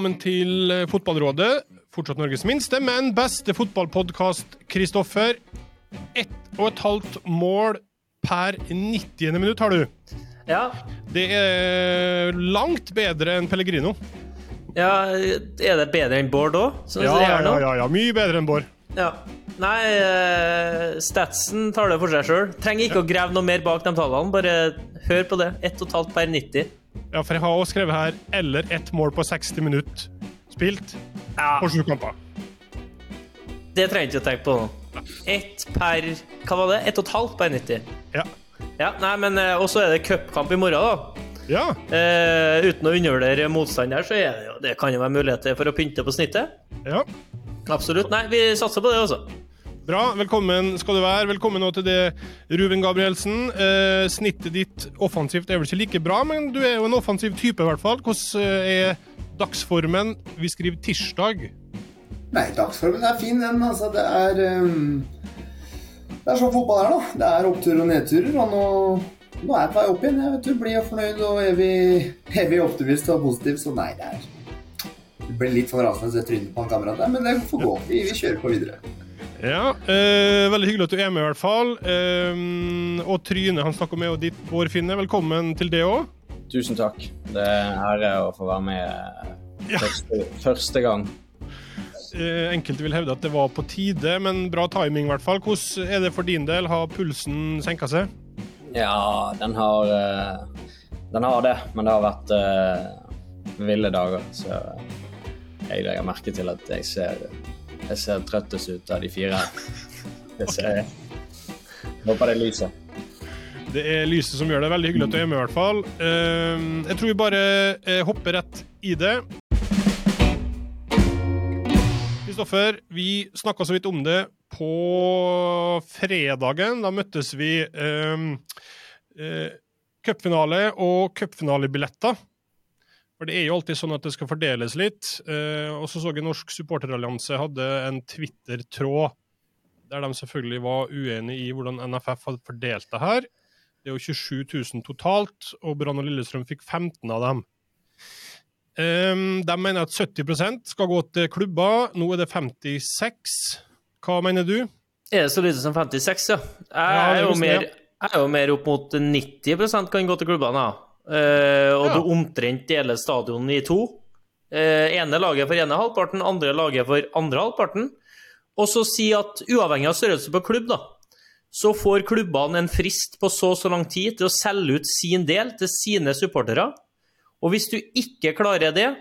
velkommen til eh, Fotballrådet. Fortsatt Norges minste, men beste fotballpodkast, Kristoffer. Ett og et halvt mål per 90. minutt har du. Ja. Det er langt bedre enn Pellegrino. ja. Er det bedre enn Bård òg? Ja, ja, ja, ja, ja. Mye bedre enn Bård. ja. Nei, eh, statsen tar det for seg sjøl. Trenger ikke å grave noe mer bak de tallene. Bare hør på det. 1,5 per 90. Ja, for jeg har også skrevet her 'eller ett mål på 60 minutter spilt' Ja, på sju kamper. Det trenger jeg ikke å tenke på nå. Ett per Hva var det? 1,5 per 90. Ja. Ja, nei, men eh, Og så er det cupkamp i morgen, da. ja. Eh, uten å undervurdere motstand her, så er det Det kan jo være muligheter for å pynte på snittet. ja. Absolutt. Nei, vi satser på det, altså. Bra. Velkommen skal du være. Velkommen nå til det, Ruben Gabrielsen. Eh, snittet ditt offensivt er vel ikke like bra, men du er jo en offensiv type, i hvert fall. Hvordan eh, er dagsformen? Vi skriver tirsdag. Nei, dagsformen er fin, den. Altså, det er um, Det er sånn fotball er, da. Det er oppturer og nedturer. Og nå, nå er jeg på vei opp igjen. Jeg vet du, blir fornøyd og evig, evig optimist og positiv. Så nei, det er Det blir litt for rasende å se trynet på en kamerat der, men det får gå. Vi, vi kjører på videre. Ja, eh, Veldig hyggelig at du er med, i hvert fall. Eh, og Tryne han snakker med, og ditt Bård Finne. Velkommen til det òg. Tusen takk. Det er en ære å få være med Ja. første, første gang. Eh, enkelte vil hevde at det var på tide, men bra timing, i hvert fall. Hvordan er det for din del? Har pulsen senka seg? Ja, den har eh, Den har det, men det har vært uh, ville dager. Så jeg legger merke til at jeg ser, jeg ser trøttest ut av de fire her. Det ser jeg. Håper det er lyset. Det er lyset som gjør det. Veldig hyggelig at du er med, i hvert fall. Eh, jeg tror vi bare eh, hopper rett i det. Kristoffer, vi snakka så vidt om det på fredagen. Da møttes vi eh, eh, cupfinale og cupfinalebilletter. For det er jo alltid sånn at det skal fordeles litt. Eh, og så så jeg Norsk supporterallianse hadde en Twitter-tråd der de selvfølgelig var uenig i hvordan NFF hadde fordelt det her. Det er jo 27 000 totalt, og Brann og Lillestrøm fikk 15 av dem. Um, de mener at 70% skal gå til klubber. Nå er det 56. Hva mener du? Er det så lite som 56, ja? Jeg er jo mer, jeg er jo mer opp mot 90% kan gå til klubbene. Ja. Eh, og Ja. du omtrent deler stadionet i to. Eh, ene laget for ene halvparten, andre laget for andre halvparten. Og så si at uavhengig av størrelse på klubb, da, så får klubbene en frist på så og så lang tid til å selge ut sin del til sine supportere. Og hvis du ikke klarer det,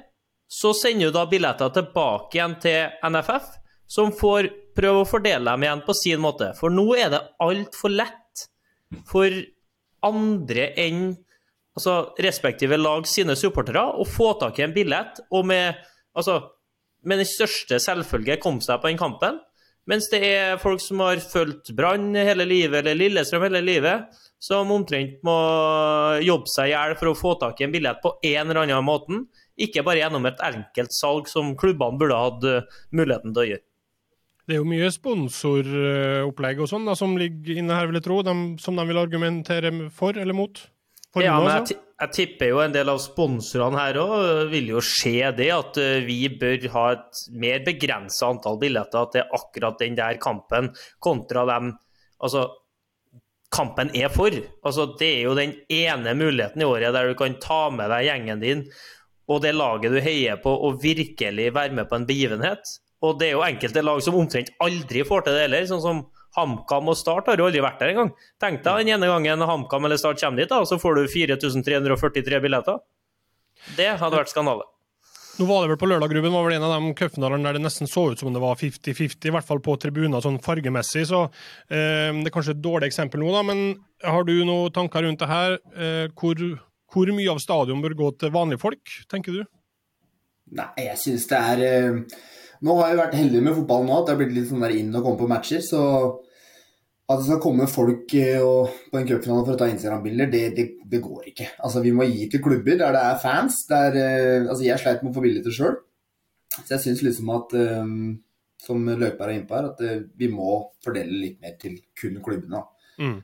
så sender du da billetter tilbake igjen til NFF, som får prøve å fordele dem igjen på sin måte. For nå er det altfor lett for andre enn altså, respektive lag sine supportere og få tak i en billett og med, altså, med den største selvfølge komme seg på den kampen. Mens det er folk som har fulgt Brann hele livet, eller Lillestrøm hele livet, som omtrent må jobbe seg i hjel for å få tak i en billett på en eller annen måte. Ikke bare gjennom et enkelt salg som klubbene burde hatt eh, muligheten til å gjøre. Det er jo mye sponsoropplegg og sånn som ligger inne her, vil jeg tro, de, som de vil argumentere for eller mot. For Ja, men jeg, jeg tipper jo en del av sponsorene her òg vil jo se det, at eh, vi bør ha et mer begrensa antall billetter til akkurat den der kampen, kontra dem Altså, kampen er for. Altså, det er jo den ene muligheten i året der du kan ta med deg gjengen din og det laget du heier på, og virkelig være med på en begivenhet. Og det er jo enkelte lag som omtrent aldri får til det heller, sånn som HamKam og Start har jo aldri vært der engang. Tenk deg den ene gangen HamKam eller Start kommer dit, da, så får du 4343 billetter. Det hadde vært skandale. Nå var det vel på lørdag, Ruben, var vel en av de cupfinalene der det nesten så ut som det var 50-50, i hvert fall på tribuner sånn fargemessig, så eh, det er kanskje et dårlig eksempel nå, da, men har du noen tanker rundt det her? Eh, hvor, hvor mye av stadion bør gå til vanlige folk, tenker du? Nei, jeg syns det er eh, Nå har jeg vært heldig med fotballen nå, at det har blitt litt sånn der inn og komme på matcher. Så at det skal komme folk eh, og, på en cupfinale for å ta Instagram-bilder, det, det, det går ikke. Altså, Vi må gi til klubber der det er fans. Der, eh, altså, Jeg sleit med å få billetter sjøl. Så jeg syns liksom at, um, som løper er innpå her, at uh, vi må fordele litt mer til kun klubbene. Mm.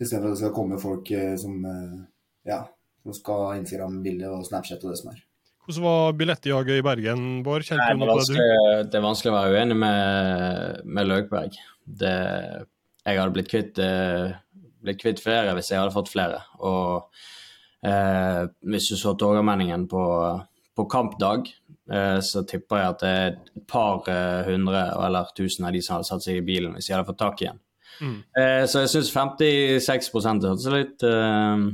Istedenfor at det skal komme folk uh, som, uh, ja, som skal ha Instagram-bilde og Snapchat og det som er. Hvordan var billettjaget i Bergen, Bård? Kjente Nei, du noe på det? du? det er vanskelig å være uenig med, med Løkberg. Det, jeg hadde blitt kvitt, eh, blitt kvitt flere hvis jeg hadde fått flere. Og eh, hvis du så Torgallmenningen på, på kampdag, eh, så tipper jeg at det er et par eh, hundre eller tusen av de som hadde satt seg i bilen hvis de hadde fått tak i den. Mm. Eh, så jeg syns 56 hørtes litt eh,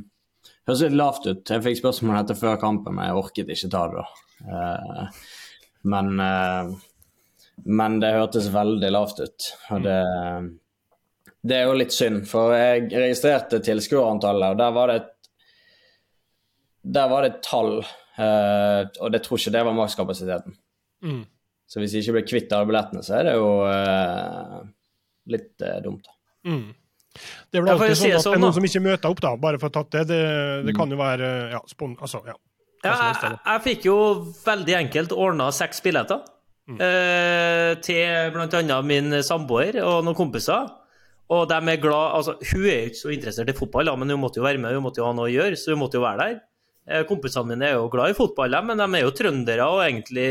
Høres litt lavt ut. Jeg fikk spørsmål om dette før kampen, men jeg orket ikke ta det da. Eh, men, eh, men det hørtes veldig lavt ut. Og det, det er jo litt synd, for jeg registrerte tilskuerantallet, og der var det et der var det et tall, eh, og det tror ikke det var makskapasiteten. Mm. Så hvis de ikke blir kvitt alle billettene, så er det jo litt dumt. da. Mm. Det er vel alltid sånn det at det sånn, er noen som ikke møter opp, da, bare for tatt det. Det, det kan jo være ja, spon... Altså, ja. Ja, jeg, jeg fikk jo veldig enkelt ordna seks billetter. Mm. Eh, til bl.a. min samboer og noen kompiser. Og de er glad Altså, hun er jo ikke så interessert i fotball, men hun måtte jo være med, hun måtte jo ha noe å gjøre, så hun måtte jo være der. Eh, kompisene mine er jo glad i fotball, men de er jo trøndere og egentlig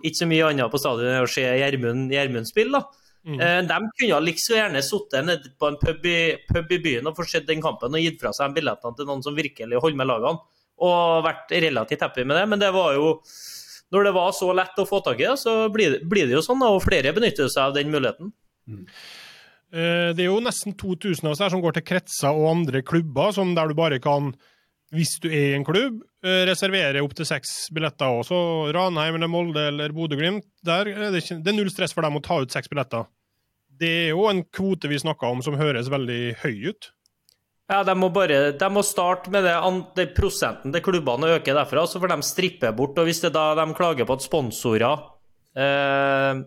ikke så mye annet på stadion enn å se Gjermund spille, da. Mm. Eh, De kunne liksom gjerne sittet nede på en pub i, pub i byen og fått sett den kampen og gitt fra seg billettene til noen som virkelig holder med lagene, og vært relativt happy med det, men det var jo Når det var så lett å få tak i det, så blir det, blir det jo sånn, og flere benytter seg av den muligheten. Mm. Det er jo nesten 2000 av oss her som går til kretser og andre klubber, som der du bare kan, hvis du er i en klubb, eh, reservere opptil seks billetter òg. Så Ranheim eller Molde eller Bodø-Glimt, der er det, ikke, det er null stress for dem å ta ut seks billetter. Det er jo en kvote vi snakker om som høres veldig høy ut. Ja, De må bare, de må starte med det, det prosenten til klubbene øker derfra, så får de strippe bort. og Hvis det da de klager på at sponsorer eh,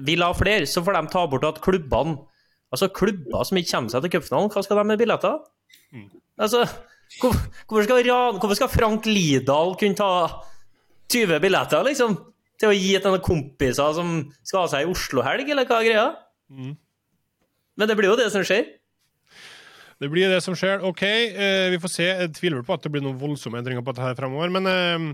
vil ha flere, så får de ta bort at klubbene Altså klubber som ikke kommer seg til cupfinalen, hva skal de med billetter? Altså, hvor, hvorfor, skal, Ran- hvorfor skal Frank Lidahl kunne ta 20 billetter, liksom? Til å gi til noen kompiser som skal ha seg i Oslo-helg, eller hva er greia? Mm. Men det blir jo det som skjer. Det blir det som skjer. OK, eh, vi får se. Jeg tviler på at det blir noen voldsomme endringer på dette her fremover. Men eh,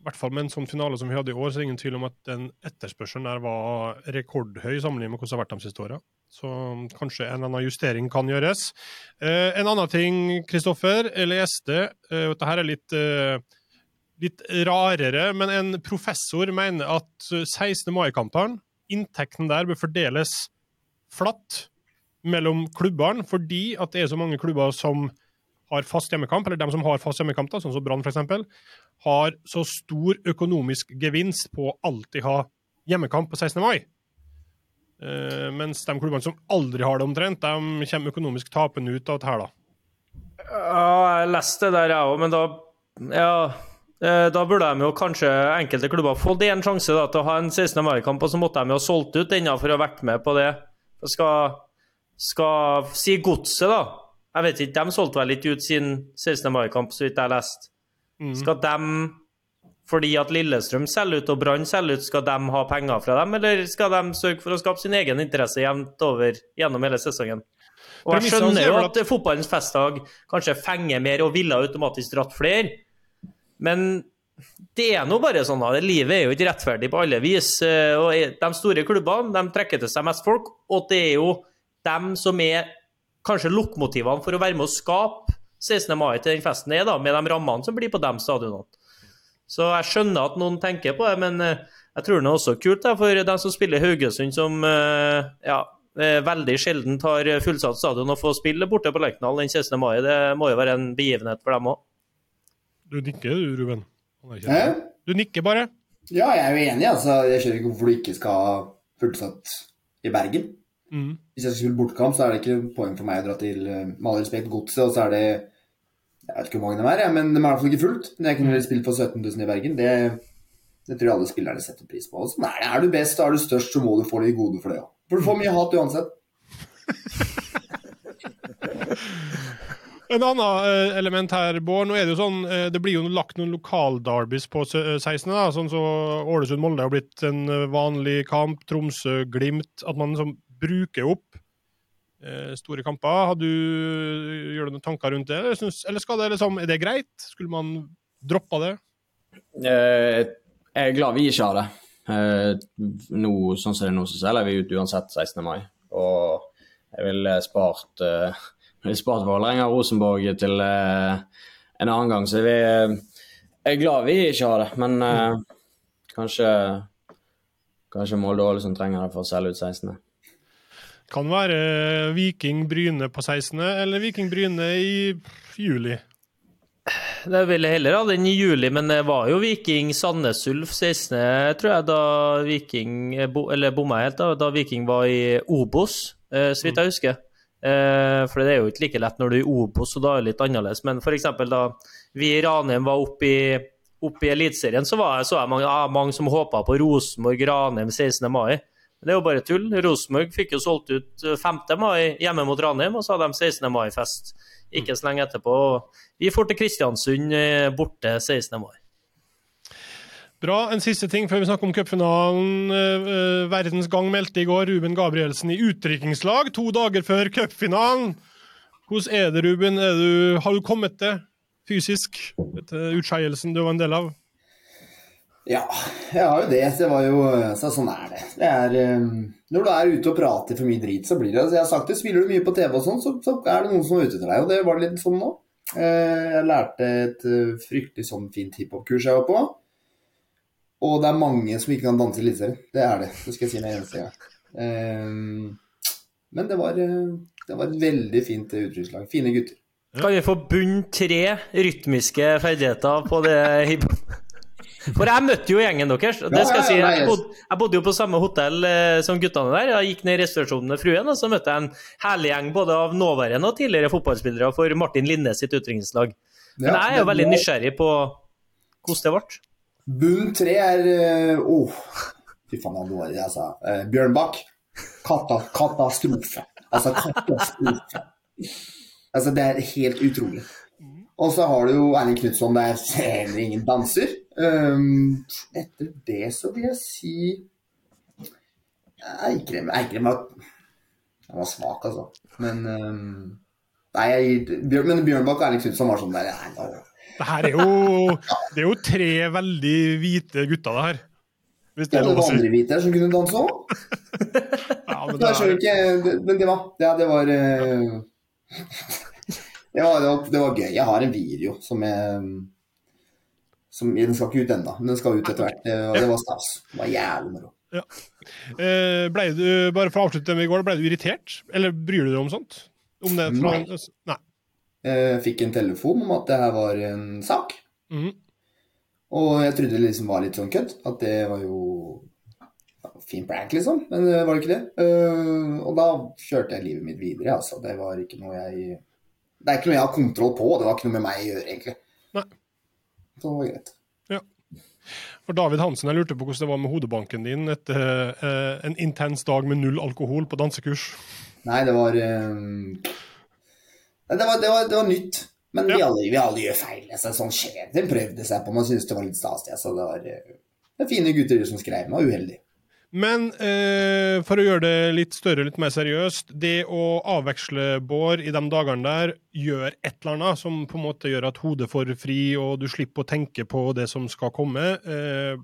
i hvert fall med en sånn finale som vi hadde i år, så er det ingen tvil om at den etterspørselen der var rekordhøy sammenlignet med hvordan det har vært de siste åra. Så kanskje en eller annen justering kan gjøres. Eh, en annen ting, Kristoffer, jeg leste eh, Dette her er litt, eh, litt rarere, men en professor mener at 16. mai-kampene, inntekten der bør fordeles flatt mellom klubbene, fordi at det er så mange klubber som har fast hjemmekamp, eller de som har fast hjemmekamp, da, sånn som Brann f.eks., har så stor økonomisk gevinst på å alltid ha hjemmekamp på 16. mai. Eh, mens de klubbene som aldri har det omtrent, de kommer økonomisk tapende ut av dette her, da. Ja, jeg leste det der, jeg òg, men da Ja. eh, Da burde de jo kanskje enkelte klubber fått en sjanse da, til å ha en 16. mai-kamp, og så måtte de jo ha solgt ut denne for å ha vært med på det. Skal, skal si Godset, da. Jeg vet ikke, De solgte vel ikke ut sin 16. mai-kamp, så vidt jeg har lest. Mm. Skal de, fordi at Lillestrøm selger ut og Brann selger ut, skal de ha penger fra dem, eller skal de sørge for å skape sin egen interesse jevnt over gjennom hele sesongen? Og jeg skjønner er jo at fotballens festdag kanskje fenger mer og ville automatisk dratt flere, men det er nå bare sånn at livet er jo ikke rettferdig på alle vis. eh, og De store klubbene de trekker til seg mest folk, og det er jo dem som er kanskje lokomotivene for å være med å skape 16. mai til den festen er, da, med de rammene som blir på de stadionene. Så jeg skjønner at noen tenker på det, men eh, jeg tror det er også kult da, for dem som spiller Haugesund, som eh, ja, eh, veldig sjelden har fullsatt stadion og får spille borte på Lerkendal den 16. mai. Det må jo være en begivenhet for dem òg. Du nikker du, Ruben? Du nikker bare. Ja, jeg er jo enig. altså. Jeg skjønner ikke hvorfor du ikke skal ha fullsatt i Bergen. Mm. Hvis jeg skal spille bortekamp, så er det ikke poeng for meg å dra til med all respekt Godset, og så er det Jeg vet ikke hvor mange de er, men de er i hvert fall ikke fullt. Men jeg kunne heller spilt for 17 000 i Bergen. Det, det tror jeg alle spillerne setter pris på. Sånn er. Er du best og er du størst, så må du få litt gode for det òg. For du får mye hat uansett. En annen eh, element her, Bård. Nå er det jo sånn, eh, det blir jo lagt noen lokaldarbys på 16. da, sånn så Ålesund-Molde har blitt en eh, vanlig kamp. Tromsø-Glimt. At man liksom bruker opp eh, store kamper. Har du, gjør du noen tanker rundt det, eller, synes, eller skal det liksom, er det greit? Skulle man droppa det? Eh, jeg er glad vi ikke har det. Eh, nå, sånn som det er nå, så selger vi ut uansett 16. mai. Og jeg ville spart, vil spart Vålerenga og Rosenborg til en annen gang. Så vi er glad vi ikke har det, men kanskje, kanskje Molde og Ålesund trenger det for å selge ut 16. Kan være Viking Bryne på 16., eller Viking Bryne i juli. Det ville heller ha den i juli, men det var jo Viking Sandnes Ulf 16., tror jeg, da Viking Eller bomma helt, da, da Viking var i Obos, eh, så vidt jeg husker. Eh, for det er jo ikke like lett når du er i Obos, og da er det litt annerledes. Men f.eks. da vi i Ranheim var oppe i, opp i Eliteserien, så var jeg, så jeg mange, ja, mange som håpa på Rosenborg-Ranheim 16. mai. Det er jo bare tull. Rosenborg fikk jo solgt ut 5. mai hjemme mot Ranheim, og så hadde de 16. mai-fest ikke så lenge etterpå. Vi får til Kristiansund borte 16. mai. Bra. En siste ting før vi snakker om cupfinalen. Uh, verdens Gang meldte i går Ruben Gabrielsen i utdrikningslag to dager før cupfinalen. Hvordan er det, Ruben? Er du, har du kommet til fysisk etter utskeielsen du var en del av? Ja, jeg har jo det. Det jo, så sånn er det. det er, um, når du er ute og prater for mye drit, så blir det altså Jeg har sagt det, spiller du mye på TV og sånn, så, så, er det noen som er ute etter deg. Og det var litt sånn nå. Jeg lærte et fryktelig sånn fint hiphop-kurs jeg var på. Og det er mange som ikke kan danse i Eliteserien. Det er det. Det skal jeg si med eneste gang. Men det var, det var et veldig fint uttrykkslag. Fine gutter. Kan vi få bunn tre rytmiske ferdigheter på det hiphop? For jeg møtte jo gjengen deres. Det skal jeg si. Jeg bodde, jeg bodde jo på samme hotell eh, som guttene der. Jeg gikk ned i restaurasjonen med fruen, og så møtte jeg en herlig gjeng både av nåværende og tidligere fotballspillere for Martin Linnes sitt utdrikningslag. Men jeg er jo veldig nysgjerrig på hvordan det ble. Bunn tre er Å, oh, fy faen, han jeg sa. Uh, Bjørnbakk. Kata, katastrofe. Altså katastrofe. Altså, det er helt utrolig. Og så har du jo Erling Knutson der heller ingen danser. Um, etter det så vil jeg si Eikrem, Eikrem var, han var svak, altså. Men um, Nei, jeg, men Bjørnbakk og Erling Knutson var sånn der nei, nei. Det her er jo, det er jo tre veldig hvite gutter, det her. Hvis det er lov å si. andre hvite som kunne danse òg. ja, men, det er... ikke, men det var Ja, det var det, var, det, var, det var gøy. Jeg har en video som jeg som, Den skal ikke ut ennå, men den skal ut etter hvert. Det, det var stas. Det var jævlig moro. Ja. Eh, ble du, bare for å avslutte med i går, ble du irritert? Eller bryr du deg om sånt? Om det fra, Nei. Nei. Jeg fikk en telefon om at det her var en sak. Mm. Og jeg trodde det liksom var litt sånn kødd. At det var jo fin prank, liksom. Men det var ikke det. Og da kjørte jeg livet mitt videre, altså. Det var ikke noe jeg Det er ikke noe jeg har kontroll på. Det var ikke noe med meg å gjøre, egentlig. Nei. var det greit. Ja. For David Hansen, jeg lurte på hvordan det var med hodebanken din etter uh, en intens dag med null alkohol på dansekurs. Nei, det var um... det, var, det, var, det var nytt. Men ja. vi, alle, vi, alle, gjør feil. Altså, sånn skjer det. prøvde seg på, man syntes det var litt stas. Altså, det var uh, det fine gutter som skrev. meg, uheldig. Men eh, for å gjøre det litt større, litt mer seriøst. Det å avveksle Bård i de dagene der, gjør et eller annet som på en måte gjør at hodet får fri, og du slipper å tenke på det som skal komme. Eh,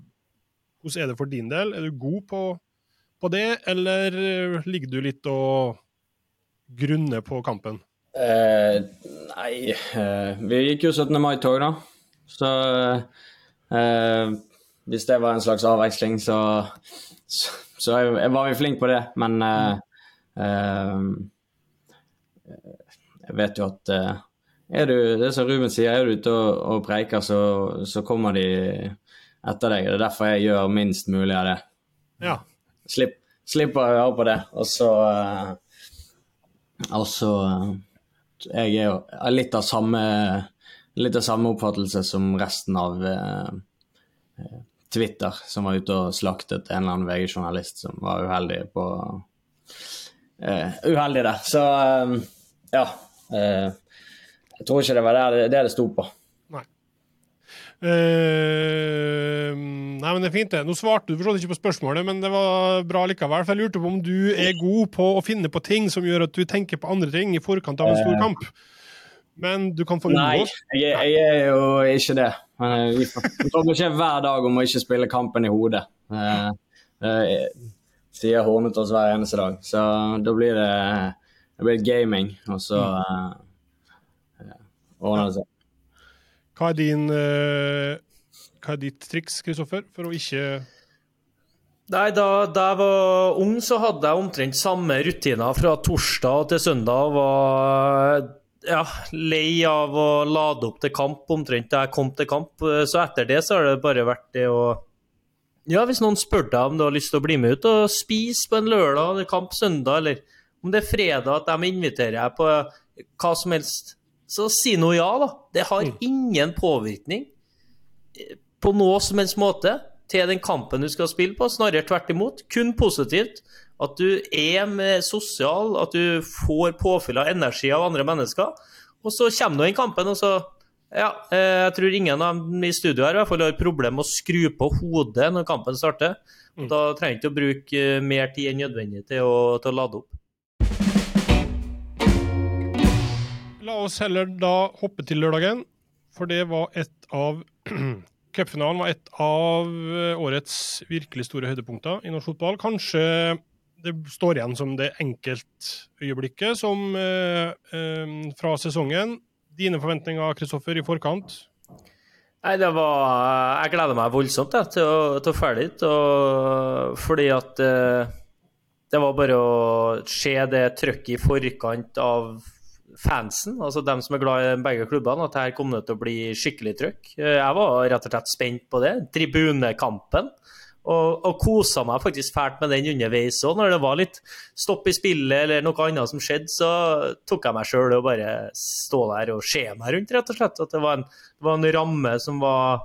hvordan er det for din del? Er du god på, på det, eller ligger du litt og grunner på kampen? Eh, nei, eh, vi gikk jo 17. mai-tog, da. Så eh, hvis det var en slags avveksling, så så, så jeg, jeg, var jo flink på det, men uh, uh, Jeg vet jo at uh, er du, det er som Ruben sier, er du ute og, og preiker, så, så, kommer de etter deg. Det er derfor jeg gjør minst mulig av det. Ja. Slipp, slipper å høre på det. Og så Og så Jeg er jo litt av samme litt av samme oppfattelse som resten av Twitter som var ute og slaktet en eller annen VG-journalist som var uheldig på uh, Uheldig der. Så uh, ja. Uh, jeg tror ikke det var det det, det sto på. Nei. nei, men det er fint, det. Nå svarte du forstått ikke på spørsmålet, men det var bra likevel. For jeg lurte på om du er god på å finne på ting som gjør at du tenker på andre ting i forkant av en stor kamp. Men du kan få unngå Nei, jeg, jeg er jo ikke det. Eh, Vi kommer ikke hver dag om å ikke spille kampen i hodet. Eh, eh, sier Hornetås hver eneste dag. Så da blir det, det blir gaming, og så ordner det seg. Hva er din eh, Hva er ditt triks, Kristoffer, for å ikke Nei, da, da jeg var ung, så hadde jeg omtrent samme rutiner fra torsdag til søndag. Var ja, lei av å lade opp til kamp omtrent da jeg kom til kamp. Så etter det så har det bare vært det å Ja, hvis noen spør deg om du har lyst til å bli med ut og spise på en lørdag, det er kamp søndag, eller om det er fredag at de inviterer deg på hva som helst, så si nå ja, da. Det har ingen påvirkning på noe som helst måte til den kampen du skal spille på, snarere tvert imot. Kun positivt. At du er med sosial, at du får påfyll av energi av andre mennesker. Og så kommer du inn i kampen, og så Ja, eh, jeg tror ingen av dem i studio her i hvert fall har problem med å skru på hodet når kampen starter. Da trenger du ikke å bruke eh, mer tid enn nødvendig til å, til å lade opp. La oss heller da hoppe til lørdagen, for det var et av Cupfinalen var et av eh, årets virkelig store høydepunkter i norsk fotball. Kanskje det står igjen som det enkeltøyeblikket som eh, eh, fra sesongen. Dine forventninger, Kristoffer, i forkant? Nei, det var Jeg gleder meg voldsomt jeg, til, å, til å dit. Fordi at eh, det var bare å se det trøkket i forkant av fansen, altså dem som er glad i begge klubbene, at her kom det til å bli skikkelig trøkk. Eh, Jeg var rett og slett spent på det. Tribunekampen. Og, og kosa meg faktisk fælt med den underveis òg. Når det var litt stopp i spillet eller noe annet som skjedde, så tok jeg meg sjøl og bare stå der og se meg rundt, rett og slett. At det var en, det var en ramme som var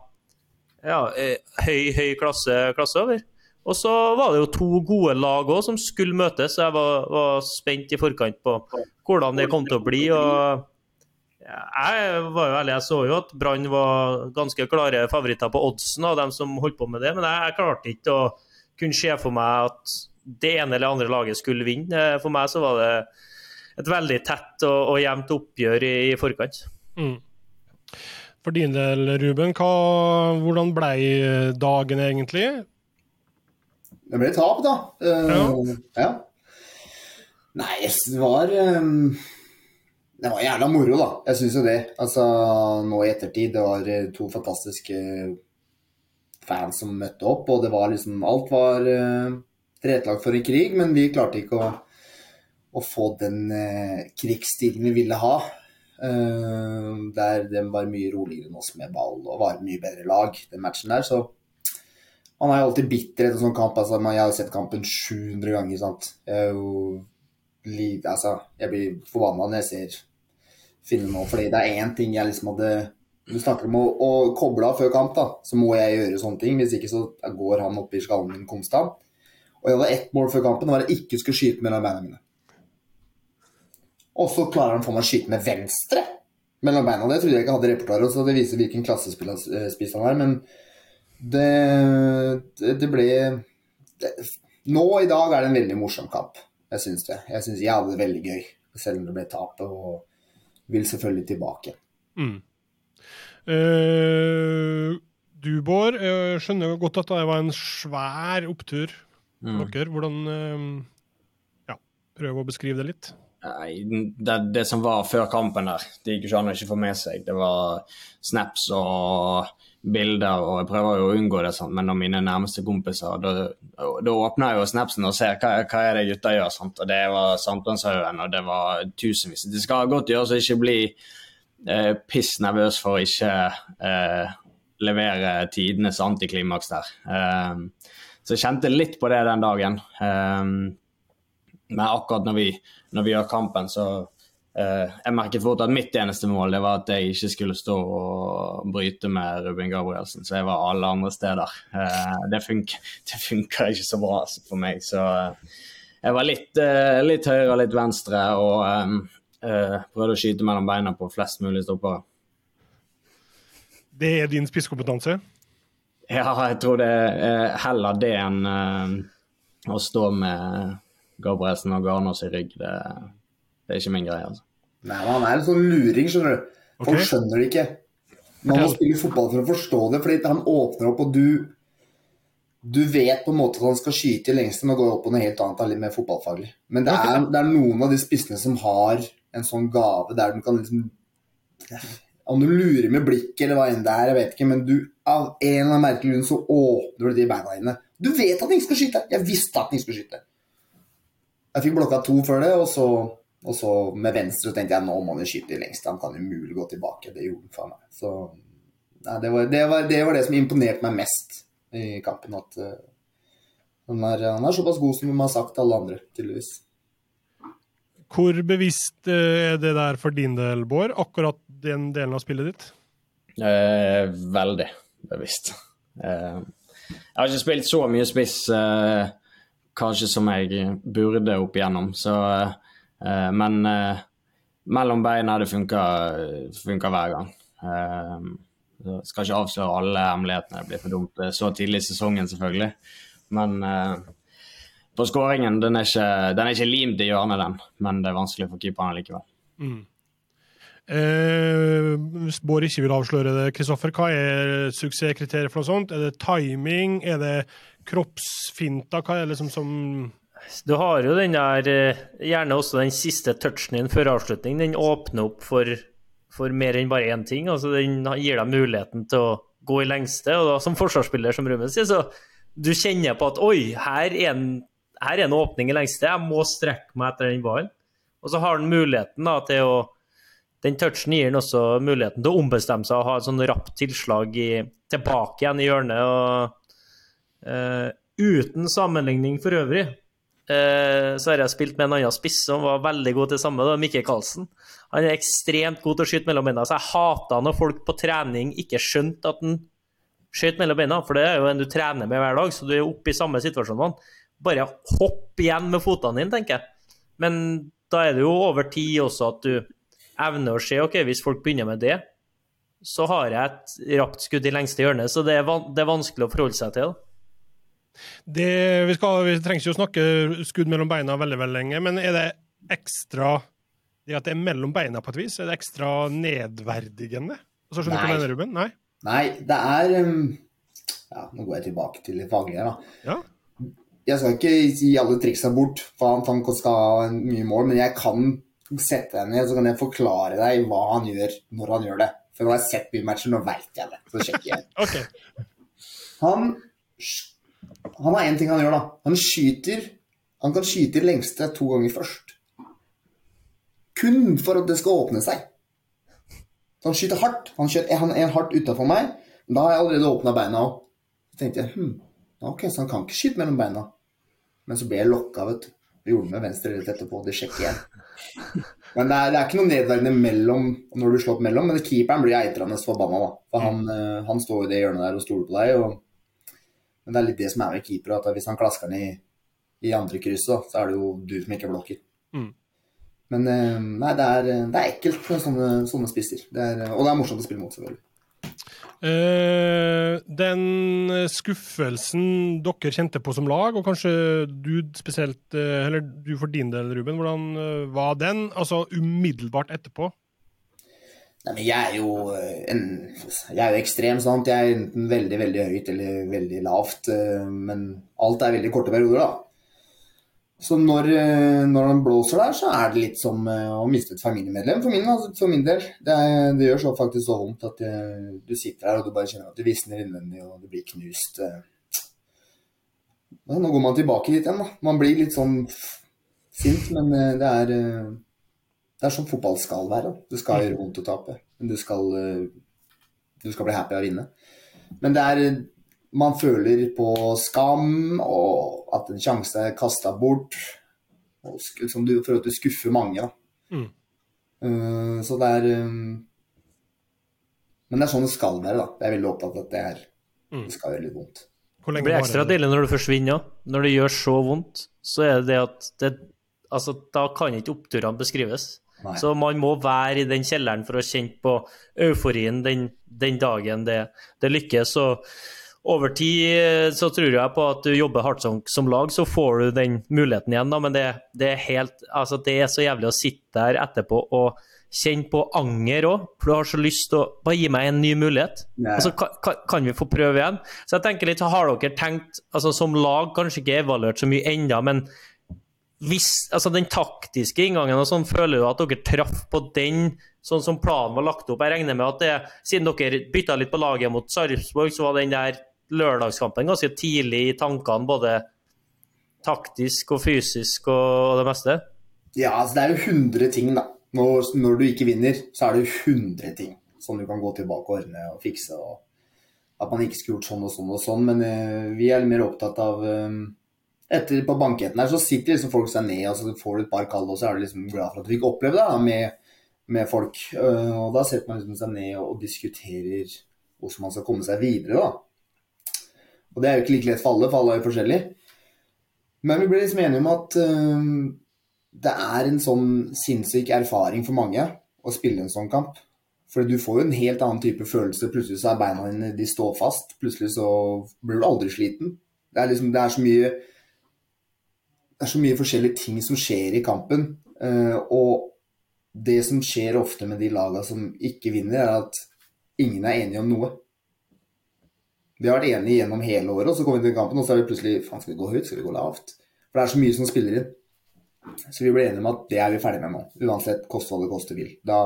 ja, eh, høy, høy klasse, klasse over. Og så var det jo to gode lag òg som skulle møtes, så jeg var, var spent i forkant på hvordan det kom til å bli. og jeg var jo ærlig, jeg så jo at Brann var ganske klare favoritter på oddsen av dem som holdt på med det, men jeg, jeg klarte ikke å kunne se for meg at det ene eller andre laget skulle vinne. For meg så var det et veldig tett og, og jevnt oppgjør i, i forkant. Mm. For din del, Ruben, hva, hvordan ble dagen egentlig? Det ble tap, da. Uh, ja. Nei, det var um, Det var jævla moro, da. Jeg syns jo det. Altså, nå i ettertid, det var eh, to fantastiske fans som møtte opp, og det var liksom Alt var uh, tilrettelagt for en krig, men vi klarte ikke å, å få den uh, krigsstilen vi ville ha. Uh, der den var mye roligere enn oss med ball og var mye bedre lag, den matchen der. Så man er alltid bitter etter sånn kamp. Altså, jeg har sett kampen 700 ganger. sant? Jeg jo altså, jeg blir forbanna når jeg ser filmen nå, fordi det er én ting jeg liksom hadde Du snakker om å, å koble av før kamp, da, så må jeg gjøre sånne ting. Hvis ikke så går han opp i skallen min konstant. Og jeg hadde ett mål før kampen, det var at jeg ikke skulle skyte mellom beina mine. Og så klarer han å få meg å skyte med venstre mellom beina. Det trodde jeg ikke hadde repertoar, så det viser hvilken klassespiss han er. Men det, det, ble det, Nå i dag er det en veldig morsom kamp. Jeg syns det. Jeg syns jeg hadde det veldig gøy, selv om det ble tap. Og vil selvfølgelig tilbake. Mm. Uh, du, Bård, jeg skjønner godt at det var en svær opptur Mm. dere. Hvordan eh, Ja, prøv å beskrive det litt. Nei, det, det som var før kampen der, det gikk jo ikke an å ikke få med seg. Det var snaps og bilder, og jeg prøver jo å unngå det sånn, men når mine nærmeste kompiser, da, åpner jeg jo snapsen og ser hva, hva er det gutta gjør. sant? Og det var Sankthanshaugen, og det var tusenvis. Det skal godt gjøres å ikke bli eh, piss nervøs for å ikke eh, levere tidenes antiklimaks der. Eh, så jeg kjente litt på det den dagen. Eh, men akkurat når vi, når vi gjør kampen, så eh, Jeg merket fort at mitt eneste mål det var at jeg ikke skulle stå og bryte med Ruben Gabrielsen, så jeg var alle andre steder. Eh, det, funker, det funker ikke så bra for meg, så eh, jeg var litt, eh, litt høyre og litt venstre og eh, eh, prøvde å skyte mellom beina på flest mulig stoppere. Det er din spisskompetanse. Ja, jeg tror det er heller det enn å stå med Gabrielsen og Garnås i rygg. Det, det er ikke min greie, altså. Nei, men han er en sånn luring, skjønner du. Folk okay. skjønner det ikke. Man må spille fotball for å forstå det, fordi han åpner opp, og du Du vet på en måte at han skal skyte i lengste, nå går jeg opp på noe helt annet, litt mer fotballfaglig. Men det er, det er noen av de spissene som har en sånn gave der de kan liksom Om du lurer med blikket eller hva enn det er, jeg vet ikke, men du av en eller annen merkelig grunn så åpner du de beina dine. Du vet at han ikke skal skyte! Jeg visste at han ikke skulle skyte. Jeg fikk blokka to før det, og så, og så med venstre så tenkte jeg nå må han skyte i lengste. Han kan umulig gå tilbake. Det gjorde han for meg. Så nei, det, var, det, var, det var det som imponerte meg mest i kampen. At uh, han, er, han er såpass god som de har sagt alle andre, tydeligvis. Hvor bevisst eh, er det der for din del, Bård, akkurat den delen av spillet ditt? Eh, veldig bevisst. Eh, jeg har ikke spilt så mye spiss eh, kanskje som jeg burde opp igjennom, så eh, Men eh, mellom beina det funker hver gang. Eh, skal ikke avsløre alle hemmelighetene, det blir for dumt så tidlig i sesongen, selvfølgelig. Men eh, på skåringen, den er, ikke, den er ikke limt i hjørnet, den, men det er vanskelig for keeperen likevel. Mm. Eh, hvis Bård ikke vil avsløre det, Kristoffer, hva er suksesskriteriet for noe sånt? Er det timing? Er det kroppsfinter? Hva er liksom som Du har jo den der eh, Gjerne også den siste touchen din før avslutning. Den åpner opp for, for mer enn bare én ting. Altså Den gir deg muligheten til å gå i lengste. Og da som forsvarsspiller, som Ruben sier, så du kjenner på at oi, her er en, her er en åpning i lengste. Jeg må strekke meg etter den ballen. Og så har han muligheten da til å Den touchen gir han også muligheten til å ombestemme seg og ha et sånn rapt tilslag i, tilbake igjen i hjørnet. og eh, Uten sammenligning for øvrig, uh, så har jeg spilt med en annen spiss som var veldig god til samme, da, Mikke Karlsen. Han er ekstremt god til å skyte mellom beina, så jeg hata når folk på trening ikke skjønte at han skjøt mellom beina, for det er jo en du trener med hver dag, så du er oppe i samme situasjonene. Bare hopp igjen med fotene dine, tenker jeg. Men da er det jo over tid også at du evner å se ok, hvis folk begynner med det, så har jeg et rapt skudd i lengste hjørne, så det er, van det er vanskelig å forholde seg til. da. Det, vi, skal, vi trenger ikke å snakke skudd mellom beina veldig veldig lenge, men er det ekstra det at det er mellom beina på et vis, er det ekstra nedverdigende? Altså, Nei. mener, Ruben? Nei? Nei, det er um, Ja, nå går jeg tilbake til det faglige, da. Ja? Jeg skal ikke gi alle triksa bort, for han, han skal ha en mye mål, men jeg kan sette deg ned så kan jeg forklare deg hva han gjør når han gjør det. For nå har jeg sett mye matcher, nå veit jeg det. Så sjekker jeg. okay. Han, han har én ting han gjør, da. Han skyter Han kan skyte i lengste to ganger først. Kun for at det skal åpne seg. Så han skyter hardt. Han skjøt han en hardt utafor meg. Da har jeg allerede åpna beina òg. Så tenkte jeg hm, ok, så han kan ikke skyte mellom beina. Men så ble jeg lokka, vet du. Gjorde det med venstre rett etterpå. Det sjekker jeg. Men det er, det er ikke noe nedverdigende mellom når du slår opp mellom, men keeperen blir eitrende forbanna, da. For han, eh, han står i det hjørnet der og stoler på deg. Og... Men det er litt det som er med keeper, at hvis han klasker den i, i andre krysset, så er det jo du som ikke blokker. Mm. Men eh, nei, det er, det er ekkelt med sånne, sånne spisser. Det er, og det er morsomt å spille mot, selvfølgelig. Uh, den skuffelsen dere kjente på som lag, og kanskje du spesielt, eh, eller du for din del, Ruben, hvordan eh, var den? Altså umiddelbart etterpå? Nei, men jeg er jo eh, en Jeg er jo ekstrem, sant. Jeg er enten veldig, veldig høyt eller veldig lavt. eh, Men alt er veldig korte perioder, da. Så når, eh, når den blåser der, så er det litt som å miste et familiemedlem, for min, altså, for min del. Det, er, det gjør så faktisk så vondt at eh, du sitter der og du bare kjenner at du visner innvendig og du blir knust. Nå går man tilbake litt igjen, da. Man blir litt sånn sint, men det er Det er som fotball skal være. Det skal gjøre vondt å tape, men du skal, eh, du skal bli happy av å vinne. Men det er Man føler på skam, og at en sjanse er kasta bort. Og sk- som du, for at du skuffer mange, da. Mm. Uh, så det er um, Men det er sånn det skal være, da. Jeg er veldig opptatt av at det, er, Mm. det skal gjøre litt vondt. Det blir ekstra deilig når du forsvinner òg. Når det gjør så vondt, så er det det at det, altså, da kan ikke oppturene beskrives. Nei. Så man må være i den kjelleren for å kjenne på euforien den, den dagen det, det lykkes. Og, over tid så tror jeg på at du jobber hardt som, som lag, så får du den muligheten igjen. Da. Men det, det, er helt, altså det er så jævlig å sitte der etterpå og kjenne på anger òg. For du har så lyst til å bare gi meg en ny mulighet. Nei. Og så kan, kan, kan vi få prøve igjen. Så jeg tenker litt, har dere tenkt, altså som lag, kanskje ikke evaluert så mye enda, men hvis, altså den taktiske inngangen og sånn, føler du at dere traff på den sånn som planen var lagt opp? Jeg regner med at det, siden dere bytta litt på laget mot Sarpsborg, så var den der lørdagskampen ganske tidlig i tankene, både taktisk og fysisk og det meste? Ja, altså det er jo 100 ting, da. Når, når du ikke vinner, så er det jo 100 ting som du kan gå tilbake og ordne og fikse. og At man ikke skulle gjort sånn og sånn og sånn. Men uh, vi er litt mer opptatt av eh, etter På banketten her så sitter liksom folk seg ned og så får du et par kall, og så er du liksom glad for at du fikk oppleve det da, med, med folk. Eh, og da setter man liksom seg ned og, og diskuterer hvordan man skal komme seg videre. da. Og det er jo ikke like lett for alle, for alle er jo forskjellige. Men vi ble liksom enige om at eh, det er en sånn sinnssyk erfaring for mange å spille en sånn kamp. For du får jo en helt annen type følelse. Plutselig så er beina dine de står fast. Plutselig så blir du aldri sliten. Det er liksom, det er så mye det er så mye forskjellige ting som skjer i kampen. eh, og det som skjer ofte med de lagene som ikke vinner, er at ingen er enige om noe. Vi har vært enige gjennom hele året, og så kommer vi til kampen, og så er vi plutselig Faen, skal vi gå høyt? Skal vi gå lavt? For det er så mye som spiller inn. Så vi ble enige om at det er vi ferdig med nå. Uansett koste hva det koste vil. Da,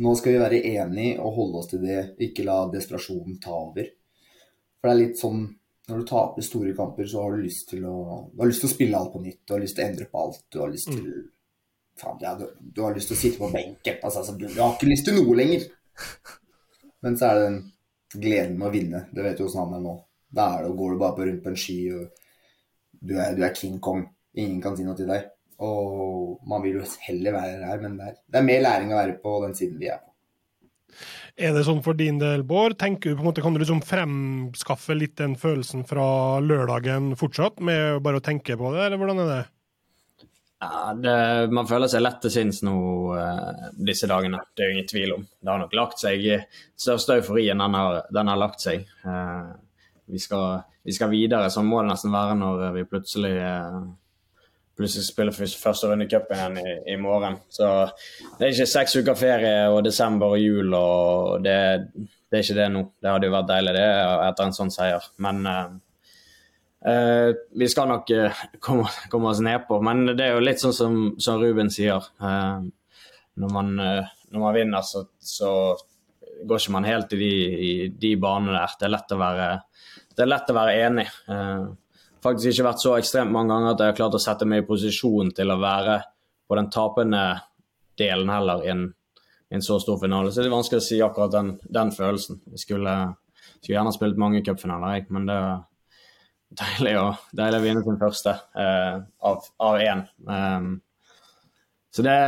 Nå skal vi være enige og holde oss til det, ikke la desperasjonen ta over. For det er litt sånn når du taper store kamper, så har du lyst til å, du har lyst til å spille alt på nytt. Du har lyst til å endre på alt. Du har lyst til faen, ja, du, du har lyst til å sitte på benken. Altså, altså, du, du har ikke lyst til noe lenger. Men så er det den gleden med å vinne. Det vet du åssen han er nå. Da er det, går du bare på rundt på en sky, og du er, du er King Kong. Ingen kan si noe til deg. Og man vil jo heller være her, men det er, det er mer læring å være på den siden vi er på. Er det sånn for din del, Bård? Tenker du på en måte, Kan du liksom fremskaffe litt den følelsen fra lørdagen fortsatt, med bare å tenke på det, eller hvordan er det? Ja, det, man føler seg lett til sinns nå eh, disse dagene, det er jo ingen tvil om. Det har nok lagt seg Største euforien den har, den har lagt seg. Eh, vi, skal, vi skal videre, sånn må det nesten være når vi plutselig eh, plutselig spiller første runde i igjen i morgen. Så det er ikke seks uker ferie og desember og jul, og det, det er ikke det nå. Det hadde jo vært deilig det etter en sånn seier. Men eh, Eh, vi skal nok eh, komme, komme oss nedpå, men det er jo litt sånn som, som Ruben sier. Eh, når, man, eh, når man vinner, så, så går ikke man helt i de, i de banene der. Det er lett å være, det er lett å være enig. Eh, faktisk ikke vært så ekstremt mange ganger at jeg har klart å sette meg i posisjon til å være på den tapende delen heller i en, i en så stor finale. Så det er vanskelig å si akkurat den, den følelsen. Jeg skulle, skulle gjerne spilt mange cupfinaler, men det er deilig å, deilig å vinne sin første eh, av, én. Um, så det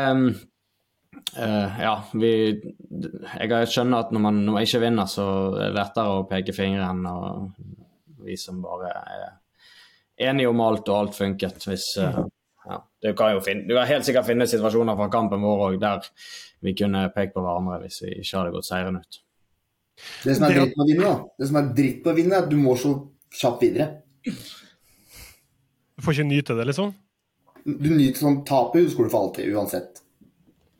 Uh, Ja, vi Jeg skjønner at når man, når man ikke vinner, så er det lettere å peke fingeren og vi som bare er enige om alt, og alt funket. Hvis eh, ja, du, kan jo finne, du kan helt sikkert finne situasjoner fra kampen vår òg der vi kunne pekt på hverandre hvis vi ikke hadde gått seirende ut. Det som er dritt med å vinne, da, det som er dritt med å vinne, er at du må så kjapt videre. Du får ikke nyte det, liksom? Du nyter sånn tapet, husker du for alltid, uansett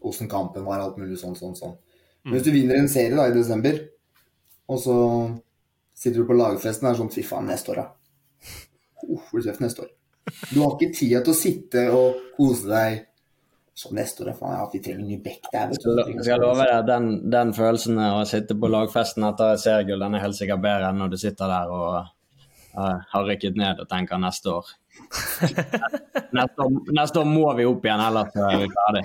åssen kampen var, alt mulig sånn, sånn, sånn. Men hvis du vinner en serie da i desember, og så sitter du på lagfesten og er sånn Fy faen, neste år, da. Uff, blir tøft neste år. Du har ikke tida til å sitte og kose deg. Så neste år, faen, ja, vi trenger en ny bekk der. Jeg skal love deg den, den følelsen av å sitte på lagfesten etter et seriegull, den er helt sikkert bedre enn når du sitter der og uh, har rykket ned og tenker neste år. neste, år neste år må vi opp igjen, ellers er vi ferdig.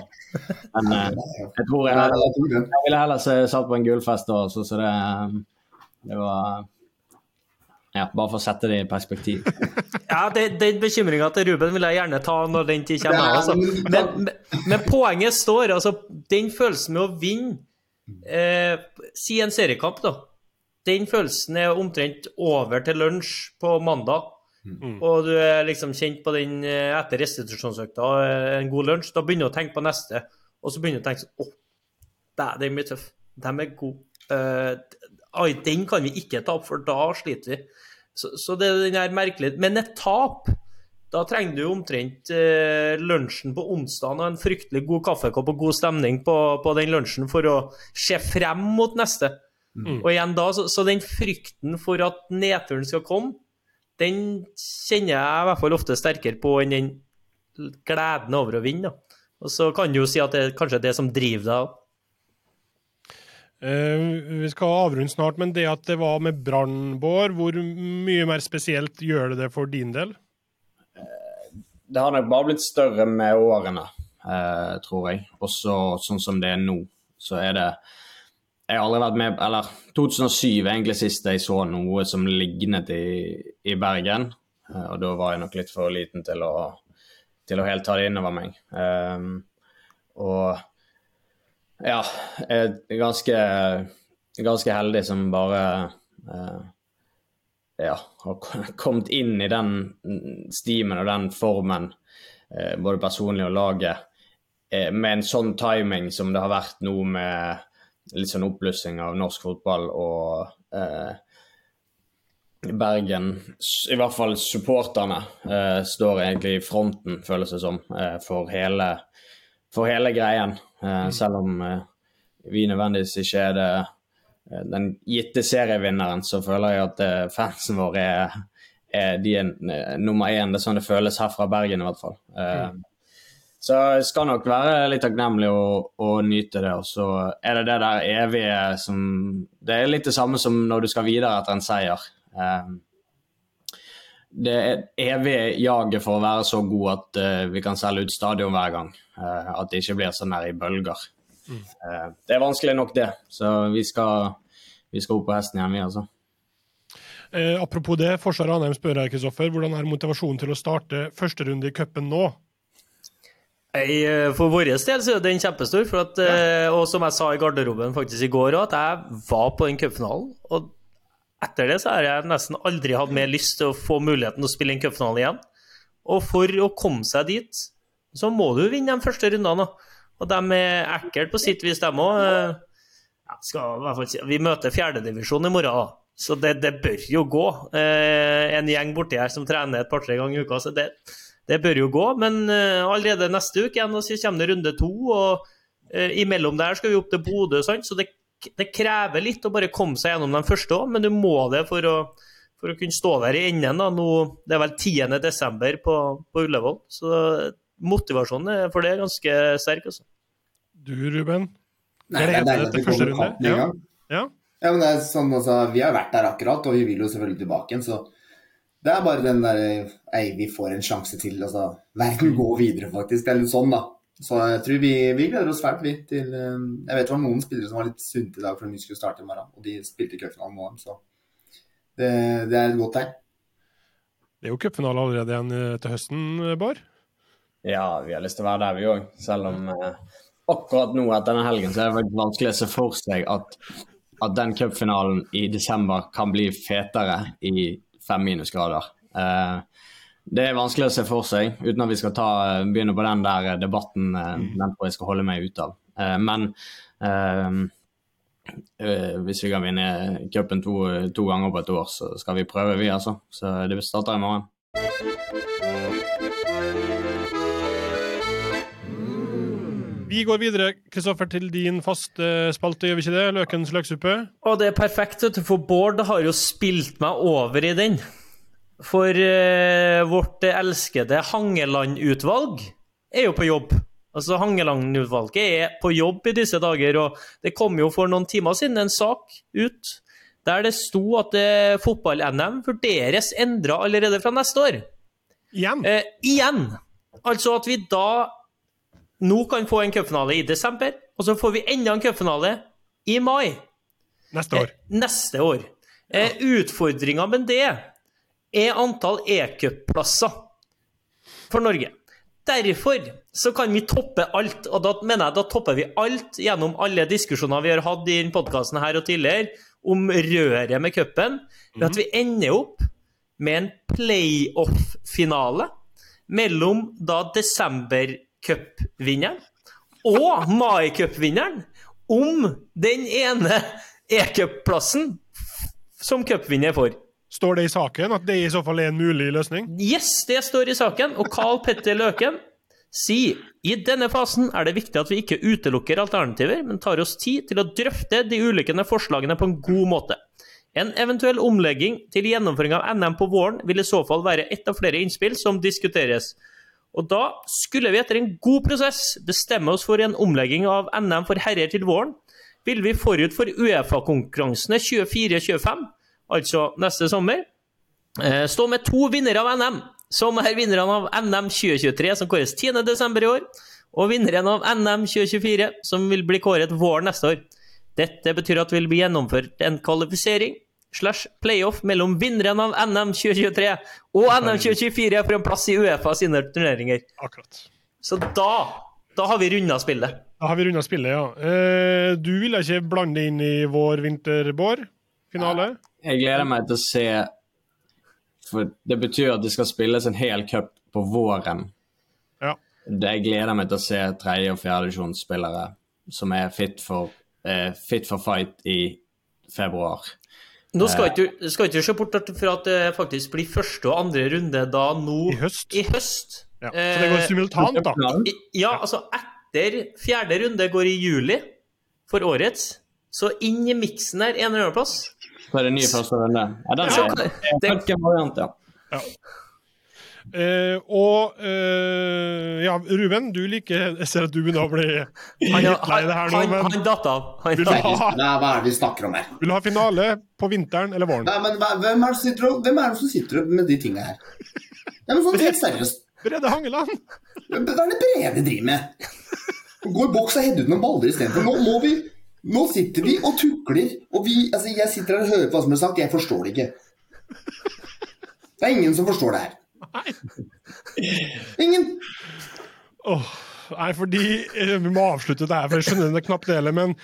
Men uh, jeg tror jeg, jeg ville heller satt på en gullfest da, så, så det, det var Ja, bare for å sette det i perspektiv. Ja, det- Den bekymringa til Ruben vil jeg gjerne ta når den tid kommer. Altså. men- Men, poenget står altså Den følelsen med å vinne eh, Si en seriekamp, da. Den følelsen er omtrent over til lunsj på mandag. Og du er liksom kjent på den eh, etter restitusjonsøkta, eh, en god lunsj. Da begynner du å tenke på neste, og så begynner du å tenke sånn Å, det- den blir tøff. De er gode. Eh, Oi, den kan vi ikke tape, for da sliter vi. Så, så det er den her merkelige Men et tap da trenger du omtrent eh, lunsjen på onsdag og en fryktelig god kaffekopp og god stemning på, på den lunsjen for å se frem mot neste. Mm. Og igjen da, så, så den frykten for at nedturen skal komme, den kjenner jeg i hvert fall ofte sterkere på enn den gleden over å vinne. Da. Og så kan du jo si at det er kanskje det som driver deg. Eh, vi skal avrunde snart, men det at det var med Brann, Bård, hvor mye mer spesielt gjør det det for din del? Det har nok bare blitt større med årene, eh, tror jeg. Også sånn som det er nå, så er det Jeg har aldri vært med Eller 2007 er egentlig siste jeg så noe som lignet i, i Bergen. Eh, og da var jeg nok litt for liten til å, til å helt ta det innover meg. Og ja, jeg er ganske, ganske heldig som bare eh, ja, har kommet inn i den stimen og den formen, eh, både personlig og laget, eh, med en sånn timing som det har vært nå med litt sånn oppblussing av norsk fotball og eh, Bergen, i hvert fall supporterne, eh, står egentlig i fronten, føles det som, eh, for, hele, for hele greien. Eh, selv om eh, vi nødvendigvis ikke er det eh, den gitte serievinneren, så føler jeg at fansen vår er, er de er nummer én. Det er sånn det føles her fra Bergen, i hvert fall. Eh, Så jeg skal nok være litt takknemlig og, og nyte det. Og så er det det der evige som Det er litt det samme som når du skal videre etter en seier. Det er evige jaget for å være så god at vi kan selge ut stadion hver gang. Eh, at det ikke blir sånn der i bølger. Eh, det er vanskelig nok, det. Så vi skal, vi skal opp på hesten igjen, vi, altså. Eh, apropos det, Forsvaret Anheim spør her, Kristoffer, hvordan er motivasjonen til å starte første runde i cupen nå? Eh, For vår del så er den kjempestor. For at, ja. Og som jeg sa i garderoben faktisk i går, at jeg var på den cupfinalen. Og etter det så har jeg nesten aldri hatt mer lyst til å få muligheten til å spille en cupfinale igjen. Og for å komme seg dit, så må du vinne de første rundene. Og de er ekkelt på sitt vis, de òg. Vi møter fjerdedivisjon i morgen, da. Så det, det bør jo gå. Eh, en gjeng borti her som trener et par-tre ganger i uka. så det, det bør jo gå. Men eh, allerede neste uke igjen, så kommer det runde to. og eh, Imellom der skal vi opp til Bodø, sant? så det, det krever litt å bare komme seg gjennom de første òg. Men du må det for å, for å kunne stå der i enden. da. Nå, det er vel 10. desember på, på Ullevål. Så motivasjonen for det er ganske sterk. altså. Du, Ruben? Nei, det er deilig at det første kommer runde? kamp med en Ja. gang. Ja. Ja, men det er sånn, altså, Vi har vært der akkurat, og vi vil jo selvfølgelig tilbake igjen. Så det er bare den der Ei, vi får en sjanse til. altså, Verden går videre, faktisk. Det er litt sånn, da. Så jeg tror vi, vi gleder oss fælt, vi. til eh, Jeg vet det var noen spillere som var litt sunte i dag fordi de skulle starte i morgen. Og de spilte i cupfinalen nå, så det, det er et godt tegn. Det er jo cupfinale allerede igjen eh, til høsten, eh, Bård. Ja, vi har lyst til å være der, vi òg. Selv om eh, akkurat nå etter denne helgen så er det faktisk vanskelig å se for seg at, at den cupfinalen i desember kan bli fetere i fem minusgrader. Eh, det er vanskelig å se for seg, uten at vi skal ta, begynne på den der debatten. Eh, den tror jeg skal holde meg ute av. Eh, men eh, eh, hvis vi kan vinne cupen to, to ganger på et år, så skal vi prøve, vi, altså. Så det starter i morgen. Vi går videre Kristoffer, til din faste spalte, gjør vi ikke det? Løkens løksuppe. Og det er perfekt, for Bård har jo spilt meg over i den. For eh, vårt elskede Hangeland-utvalg er jo på jobb. Altså Hangeland-utvalget er på jobb i disse dager, og det kom jo for noen timer siden en sak ut der det sto at eh, fotball-NM vurderes endra allerede fra neste år. Igjen. Eh, igjen! Altså at vi da nå kan få en cupfinale i desember, og så får vi enda en cupfinale i mai Neste år. eh, neste år. Eh, Utfordringa med det er antall e-cupplasser for Norge. Derfor så kan vi toppe alt, og da mener jeg da topper vi alt gjennom alle diskusjoner vi har hatt i denne podkasten her og tidligere om røret med cupen, ved at vi ender opp med en playoff-finale mellom da desember-cupvinneren og mai-cupvinneren om den ene e-cupplassen som cupvinner får. Står det i saken at det i så fall er en mulig løsning? Yes, det står i saken, og Carl Petter Løken sier i denne fasen er det viktig at vi ikke utelukker alternativer, men tar oss tid til å drøfte de ulike forslagene på en god måte. En eventuell omlegging til gjennomføring av NM på våren vil i så fall være ett av flere innspill som diskuteres. Og da skulle vi etter en god prosess bestemme oss for en omlegging av NM for herrer til våren, vil vi forut for Uefa-konkurransene 24-25, altså neste sommer, eh, stå med to vinnere av NM, som er vinnerne av NM 2023, som kåres 10.12. i år, og vinneren av NM 2024, som vil bli kåret våren neste år. Dette betyr at det vil bli gjennomført en kvalifisering slash playoff mellom vinneren av NM 2023 og NM 2024 for en plass i Uefa sine turneringer. Akkurat. Så da, da har vi runda spillet. Da har vi runda spillet, ja. Eh, du ville ikke blande inn i vår vinter-vår-finale? Jeg gleder meg til å se For det betyr at det skal spilles en hel cup på våren. Ja. Det, jeg gleder meg til å se tredje- og fjerdedivisjonsspillere som er fit for, eh, fit for fight i februar. Nå skal ikke skal ikke se bort fra at det faktisk blir første og andre runde da nå I høst. I høst. Ja. Så det går Eh, simultant, da. Ja, altså etter fjerde runde går i juli for årets, så inn i miksen her en eller annen plass. Så er det ny første runde. Ja, den er det det, en variant, ja. Eh, og eh, ja, Ruben, du liker Jeg ser at du begynner å bli litt lei det her nå, han, men han datt av. Vil du ha- Nei, hva er det vi snakker om her? vil du ha finale på vinteren eller våren? Nei, men hvem er det som sitter, hvem er det som sitter med de tingene her? Nei, men sånn helt seriøst. Brede Hangeland! Hva er det Brede driver med? Gå i boks og heade ut noen baller istedenfor. Nå må vi Nå sitter vi og tukler, og vi Altså, jeg sitter her og hører på hva som blir sagt, jeg forstår det ikke. Det er ingen som forstår det her. Ingen. Oh, nei, fordi eh, Vi må avslutte det her, for jeg skjønner det knapt hele, Men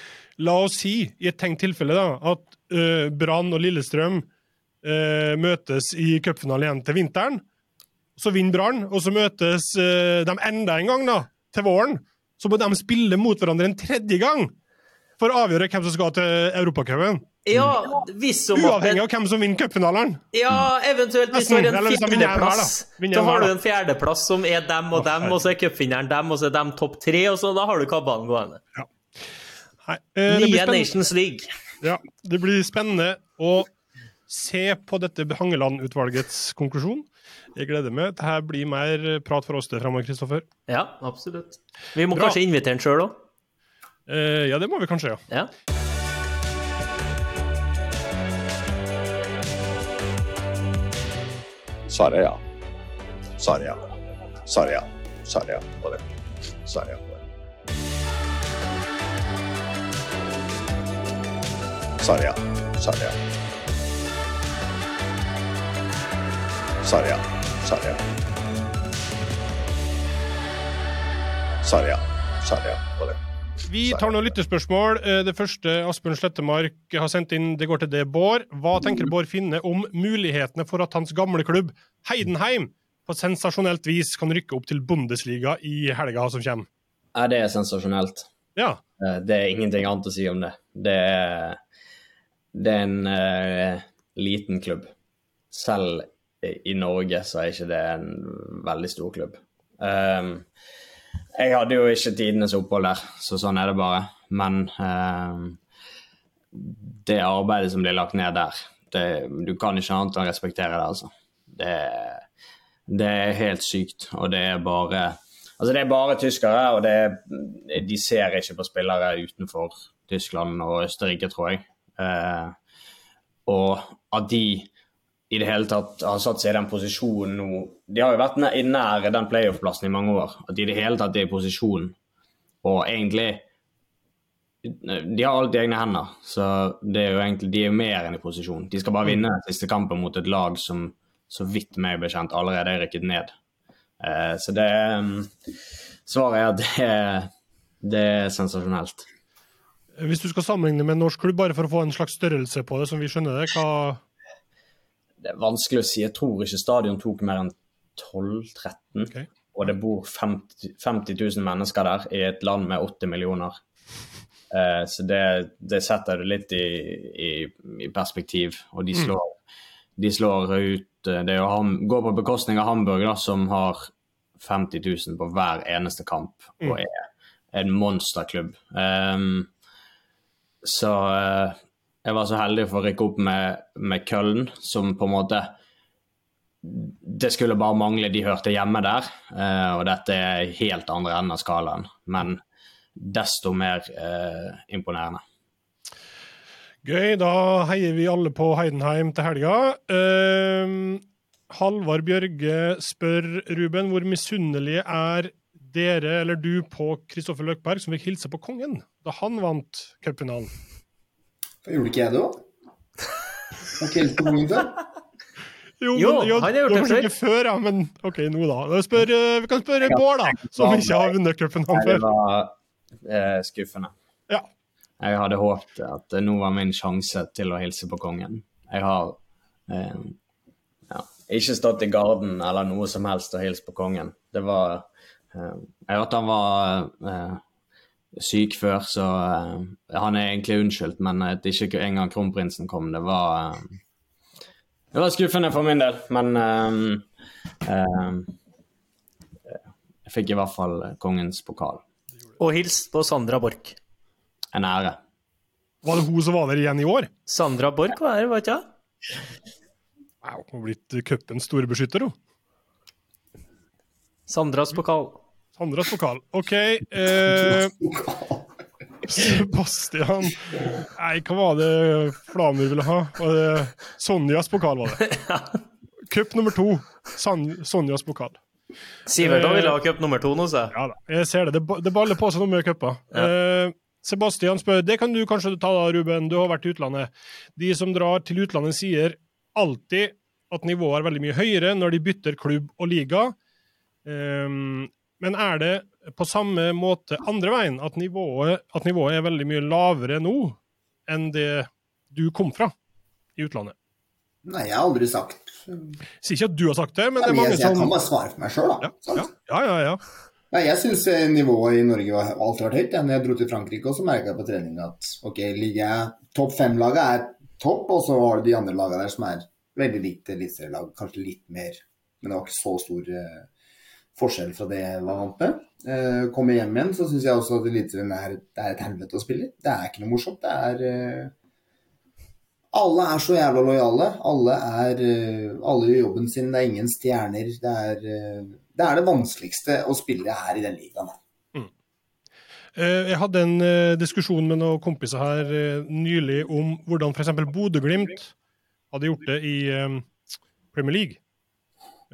la oss si, i et tenkt tilfelle, da, at uh, Brann og Lillestrøm uh, møtes i cupfinalen igjen til vinteren. Så vinner Brann, og så møtes uh, de enda en gang da, til våren. Så må de spille mot hverandre en tredje gang for å avgjøre hvem som skal til Europacupen. Ja, hvis som Uavhengig av hvem som vinner cupfinalen. Ja, eventuelt hvis du har en fjerdeplass. Da har du en fjerdeplass som er dem og dem, og så er cupvinneren dem, og så er dem topp tre, og så da har du kabalen gående. Nei, eh, Nye. Nations League. Ja, det blir spennende å se på dette Hangeland-utvalgets konklusjon. Jeg gleder meg. Dette blir mer prat for oss det framover, Kristoffer. Ja, absolutt. Vi må Bra. kanskje invitere han sjøl òg. Ja, det må vi kanskje, ja. Ja. Sa det ja. Sa det ja. Sa det ja. Sa det ja på det. Sa det ja på det. Sa det ja. Sa det ja. Sa det ja. Sa det ja. Sa det ja. Sa det ja på det. Vi tar noen lytterspørsmål. Eh, Det første Asbjørn Slettemark har sendt inn, det går til det, Bård. Hva tenker Bård Finne om mulighetene for at hans gamle klubb, Heidenheim, på sensasjonelt vis kan rykke opp til Bundesliga i helga som kommer? Ja, det er sensasjonelt. Ja. Eh, Det er ingenting annet å si om det. Det er, det er en uh, liten klubb. Selv i Norge så er ikke det en veldig stor klubb. Um, jeg hadde jo ikke tidenes opphold der, så sånn er det bare. Men eh, det arbeidet som blir lagt ned der, det, du kan ikke annet enn respektere det, altså. Det, det er helt sykt, og det er bare Altså, det er bare tyskere, og det de ser ikke på spillere utenfor Tyskland og Østerrike, tror jeg. Eh, og at de i det hele tatt har satt seg i den posisjonen nå De har jo vært i nær den playoff-plassen i mange år. At de i det hele tatt er i posisjon og egentlig De har alt i egne hender, så det er jo egentlig, de er mer enn i posisjon. De skal bare vinne den siste kampen mot et lag som så vidt meg bekjent allerede er rykket ned. Eh, så det um, Svaret er at det det er sensasjonelt. Hvis du skal sammenligne med en norsk klubb, bare for å få en slags størrelse på det, som vi skjønner det, hva Det er vanskelig å si. Jeg tror ikke stadion tok mer enn 12-13. Okay. Og det bor 50, 50 000 mennesker der i et land med 80 millioner. Eh, så det, det setter det litt i, i, i perspektiv. Og de slår, de slår ut eh, Det er gå på bekostning av Hamburg, da, som har 50 000 på hver eneste kamp og er en monsterklubb. Um, så eh, jeg var så heldig for å rykke opp med, med Køllen, som på en måte Det skulle bare mangle de hørte hjemme der, eh, og dette er helt andre enden av skalaen. Men desto mer eh, imponerende. Gøy. Da heier vi alle på Heidenheim til helga. Uh, Halvard Bjørge spør Ruben hvor misunnelige er dere eller du på Kristoffer Løkberg, som fikk hilse på kongen da han vant cupfinalen. Gjorde ikke jeg det òg? Har ikke Elton kongen før? Jo, Jo, men, jo, han har gjort det var ikke før, ja, men OK, nå da. spør, eh, vi kan spørre Bård, da, som ikke har vunnet cupen før. det var eh, skuffende. Ja. Jeg hadde håpet at det nå var min sjanse til å hilse på kongen. Jeg har eh, ja, ikke stått i garden eller noe som helst og hilst på kongen. Det var eh, Jeg hørte han var eh, syk før, så eh, han er egentlig unnskyldt, men at ikke engang kronprinsen kom, det var eh, Det var skuffende for min del, men eh, eh, jeg fikk i hvert fall kongens pokal. Og hils på Sandra Borch. En ære. Var det hun som var der igjen i år? Sandra Borch var her, var ikke hun? Hun har blitt cupens store beskytter, hun. Sandras pokal. Sandras pokal. OK. Eh, Sebastian Nei, hva var det Flamur ville ha? Var det Sonjas pokal, var det? Cup nummer to. San Sonjas pokal. Sivert Eh, òg ville ha cup nummer to nå, så jeg. Ja da, jeg ser det. Det, det baller på seg noen mye cuper. Eh, Sebastian spør det kan du kanskje ta, da, Ruben, du har vært i utlandet. De som drar til utlandet, sier alltid at nivået er veldig mye høyere når de bytter klubb og liga. Ehm, men er det på samme måte andre veien, at nivået, at nivået er veldig mye lavere nå enn det du kom fra i utlandet? Nei, jeg har aldri sagt Sier ikke at du har sagt det, men det er mange jeg, jeg som kan bare svare for meg sjøl, da. ja, sant? ja, ja, ja, ja. Nei, jeg syns nivået i Norge har alltid vært høyt. Når jeg dro til Frankrike, også merka jeg på trening at ok, ligger jeg topp fem-laget er topp, og så har du de andre lagene der som er veldig likt eliteserielag. Kanskje litt mer, men det var ikke så stor eh, forskjell fra det jeg var vant med. Eh, kommer hjem igjen, så syns jeg også at Eliteserien er, er et helvete å spille i. Det er ikke noe morsomt. Det er eh, Alle er så jævla lojale. Alle, er, eh, alle gjør jobben sin. Det er ingen stjerner. Det er, det er det vanskeligste å spille her i den ligaen. Eh, Jeg hadde en diskusjon med noen kompiser her nylig om hvordan f.eks. Bodø-Glimt hadde gjort det i Premier League.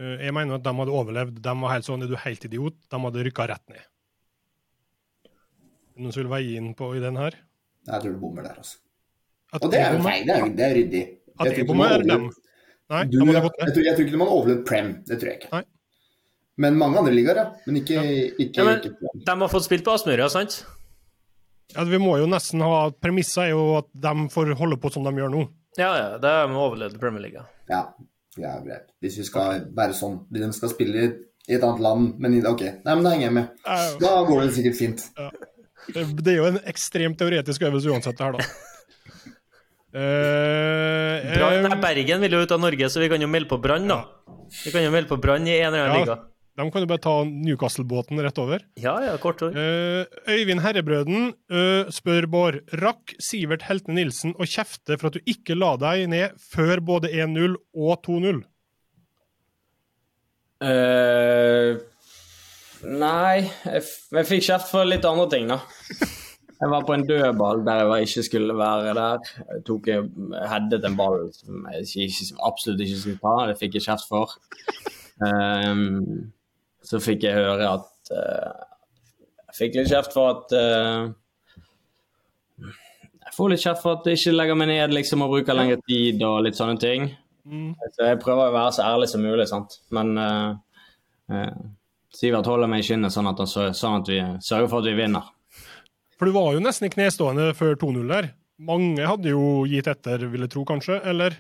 Eh, Jeg mener at de hadde overlevd. De var helt sånn, er du helt idiot? De hadde rykka rett ned. Noen som vil veie inn på i den her? Jeg tror du bommer der, altså. At Og det er jo feil. Det er, det er ryddig. At Jeg jeg bommer, er dem? Nei, Du, jeg, tror, jeg tror ikke man overlevd Prem. Det tror jeg ikke. Nei. Men mange andre ligaer, ja. Men ikke, ikke, Ja, men- ikke Prem. De har fått spilt på Aspmyra, sant? Ja, vi må jo nesten ha Premisset er jo at de får holde på som de gjør nå. Ja, ja. De overlevd Premier League. Ja, greit. Hvis vi skal være sånn De skal spille i et annet land, men OK. Nei, men da henger jeg med. Da går det sikkert fint. Det er jo en ekstremt teoretisk øvelse uansett, det her, da. Uh, Brann, eh, nei, Bergen vil jo ut av Norge, så vi kan jo melde på Brann, da. Vi kan jo melde på Brann i en eller annen Ja. liga. De kan jo bare ta Newcastle-båten rett over. Ja, ja, kort. Eh, Øyvind Herrebrøden uh, spør Bård rakk Sivert Heltene Nilsen å kjefte for at du ikke la deg ned før både 1-0 og 2-0. Uh, nei, jeg, f jeg fikk kjeft for litt andre ting, da. Jeg var på en dødball der jeg ikke skulle være der. Jeg tok headet en ball som jeg ikke, absolutt ikke skulle ta. Det fikk jeg kjeft for. Ehm, så fikk jeg høre at uh, Jeg fikk litt kjeft for at uh, Jeg får litt kjeft for at jeg ikke legger meg ned liksom, og bruker lengre tid og litt sånne ting. Mm. Så jeg prøver å være så ærlig som mulig, sant. Men eh, Sivert holder meg i skinnet sånn at, han, sånn at vi sørger for at vi vinner. For du var jo nesten i knestående før 2-0 der. Mange hadde jo gitt etter, vil jeg tro, kanskje? Eller?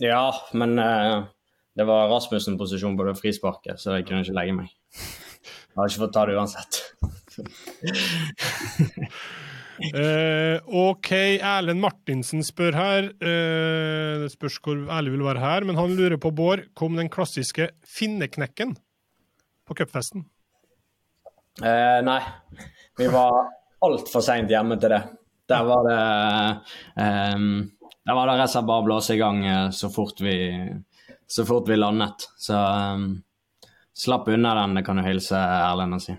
Ja, men eh, det var Rasmussen-posisjon på det frisparket, så jeg kunne ikke legge meg. Jeg har ikke fått ta det uansett. uh, OK, Erlend Martinsen spør her. Uh, det spørs hvor ærlig vil være her, men han lurer på, Bård, kom den klassiske finneknekken på cupfesten? Uh, nei, vi var altfor seint hjemme til det. Der var det um, Der var det rett og slett bare å blåse i gang så fort vi, så fort vi landet. Så um, slapp unna den, det kan du hilse Erlend og si.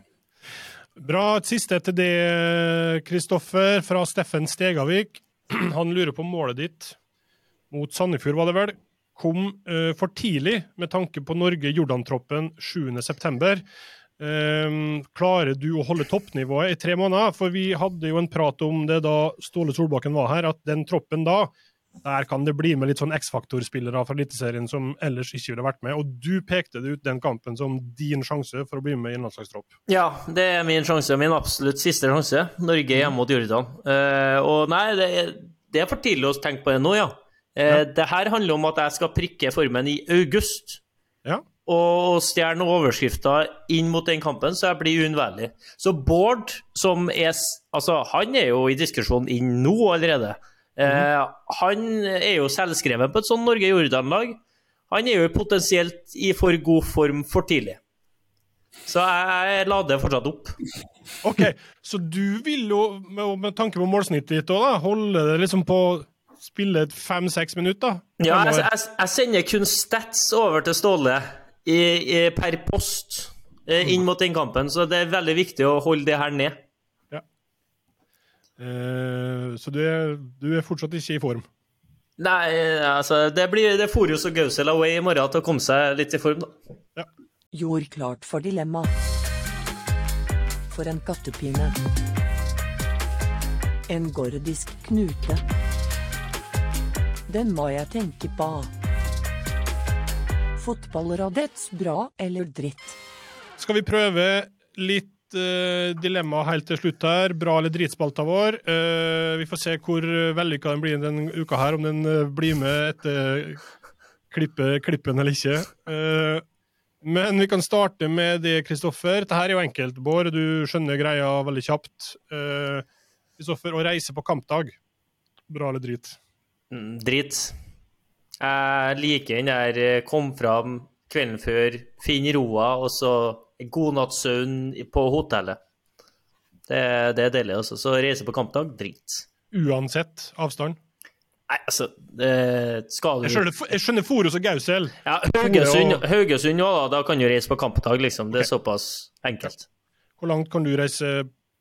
Bra. Et siste til det, Kristoffer, fra Steffen Stegavik. Han lurer på målet ditt mot Sandefjord, var det vel? Kom uh, for tidlig med tanke på Norge-Jordan-troppen 7.9. Um, klarer du å holde toppnivået i tre måneder? For vi hadde jo en prat om det da Ståle Solbakken var her, at den troppen da, der kan det bli med litt sånn X-faktor-spillere fra Eliteserien som ellers ikke ville vært med. Og du pekte det ut den kampen som din sjanse for å bli med i en landslagstropp. Ja, det er min sjanse. Min absolutt siste sjanse. Norge hjemme mot Jordan. Uh, og nei, det er, det er, for tidlig å tenke på det nå, ja. Uh, ja. Det her handler om at jeg skal prikke formen i august. Ja og stjerne overskrifter inn mot den kampen, så jeg blir uunnværlig. Så Bård, som er Altså, han er jo i diskusjonen inn nå allerede. Mm. Eh, han er jo selvskreven på et sånt Norge-Jordan-lag. Han er jo potensielt i for god form for tidlig. Så jeg, jeg lader fortsatt opp. OK, så du vil jo, med, tanke på målsnittet ditt òg, holde det liksom på spille fem-seks minutter? Ja, jeg, jeg, jeg, sender kun stats over til Ståle i, i, per post eh, inn mot den kampen, så det er veldig viktig å holde det her ned. Eh, så du er, du er, fortsatt ikke i form? Nei, altså Det blir det får jo så Gausel away i morgen til å komme seg litt i form, da. Ja. Gjorde klart for dilemma. For en kattepine. En gordisk knute. Den må jeg tenke på. Fotballradets bra eller dritt? Skal vi prøve litt uh, dilemma helt til slutt her. Bra eller dritspalta vår. Uh, vi får se hvor vellykka den blir denne uka her, om den uh, blir med etter klippe, klippen eller ikke. men vi kan starte med det, Kristoffer. Dette er jo enkelt, Bård. Du skjønner greia veldig kjapt. Kristoffer, å reise på kampdag, bra eller drit? Mm, drit. Jeg liker den der kom fram kvelden før, finn roa, og så god natts søvn på hotellet. Det, det, er deilig. altså. Så reise på kampdag, drit. Uansett avstand? Nei, altså det skal du Jeg skjønner, jeg skjønner Forus og Gausel. Ja, Haugesund òg, og... da, da kan du reise på kampdag, liksom. Det er okay. såpass enkelt. Hvor langt kan du reise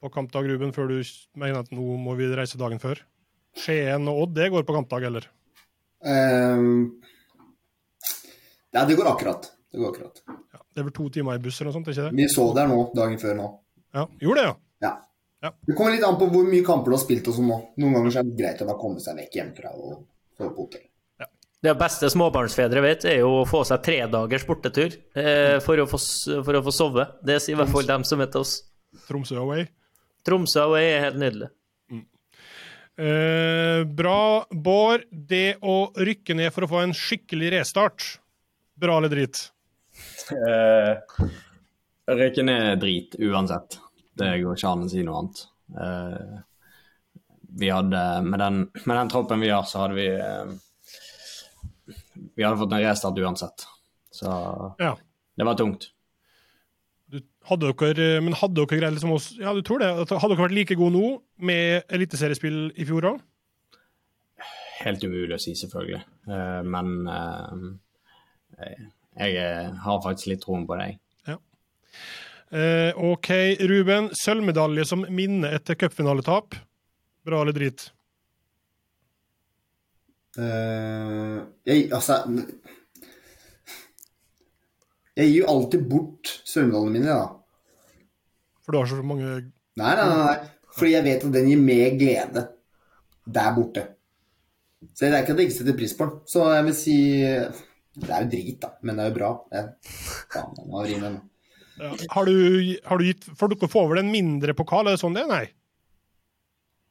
på kampdag, Ruben, før du mener at nå må vi reise dagen før? Skien og Odd, det går på kampdag, eller? Um, Nei, det går akkurat. Det går akkurat. Det er vel to timer i buss eller noe sånt? ikke det? Vi så der nå, dagen før nå. Ja, Gjorde det, ja? Ja. ja. Det kommer litt an på hvor mye kamper du har spilt og sånn nå. Noen ganger er det greit å bare komme seg vekk hjemmefra og sove på hotell. Ja. Det beste småbarnsfedre vet, er jo å få seg tredagers bortetur eh, for, å få, for å få sove. Det sier i hvert fall dem som vet oss. Tromsø away? Tromsø away er helt nydelig. Eh, bra. Bård, det å rykke ned for å få en skikkelig restart, bra eller drit? Eh, rykke ned drit, uansett. Det går ikke an å si noe annet. Eh, vi hadde, med den, med den, troppen vi har, så hadde vi eh, Vi hadde fått en restart uansett. Så ja. det var tungt. Hadde dere, men hadde dere greid liksom oss, ja, du tror det, hadde dere vært like gode nå med eliteseriespill i fjor òg? Helt umulig å si, selvfølgelig. Uh, men uh, jeg har faktisk litt troen på deg. Ja. Eh, OK, Ruben. Sølvmedalje som minne etter cupfinaletap. Bra eller drit? jeg, altså jeg gir jo alltid bort sølvmedaljene mine, da. For du har så mange Nei, nei, nei. Fordi jeg vet at den gir mer glede der borte. Så det er ikke at jeg ikke setter pris på den. Så jeg vil si Det er jo drit, da, men det er jo bra. Jeg, faen, ja. Har, du, har du gitt Får dere få over en mindre pokal, er det sånn det er? Nei?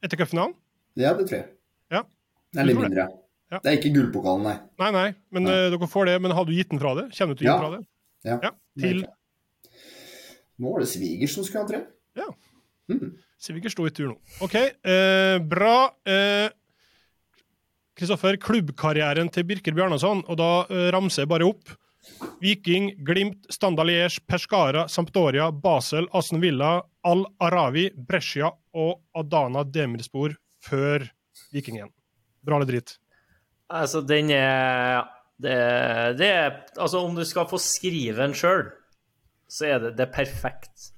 Etter cupfinalen? Ja, det tror jeg. Ja. Det er litt mindre. Ja. Det er ikke gullpokalen, nei. Nei, nei, men nei. Uh, dere får det. Men har du gitt den fra det? Kjenner du til å gi den fra det? Ja. ja til Nå var det svigers som skulle ha tre. Ja. Mm. Svigers sto i tur nå. OK, eh, bra. Eh, Kristoffer, klubbkarrieren til Birker Bjarnason, og da uh, ramser jeg bare opp. Viking, Glimt, Standard Liège, Pescara, Sampdoria, Basel, Aston Villa, Al Arawi, Brescia og Adana Demirspor før Viking igjen. Bra eller dritt? Altså, den er det, det er Altså, om du skal få skrive den sjøl, så er det, det er perfekt.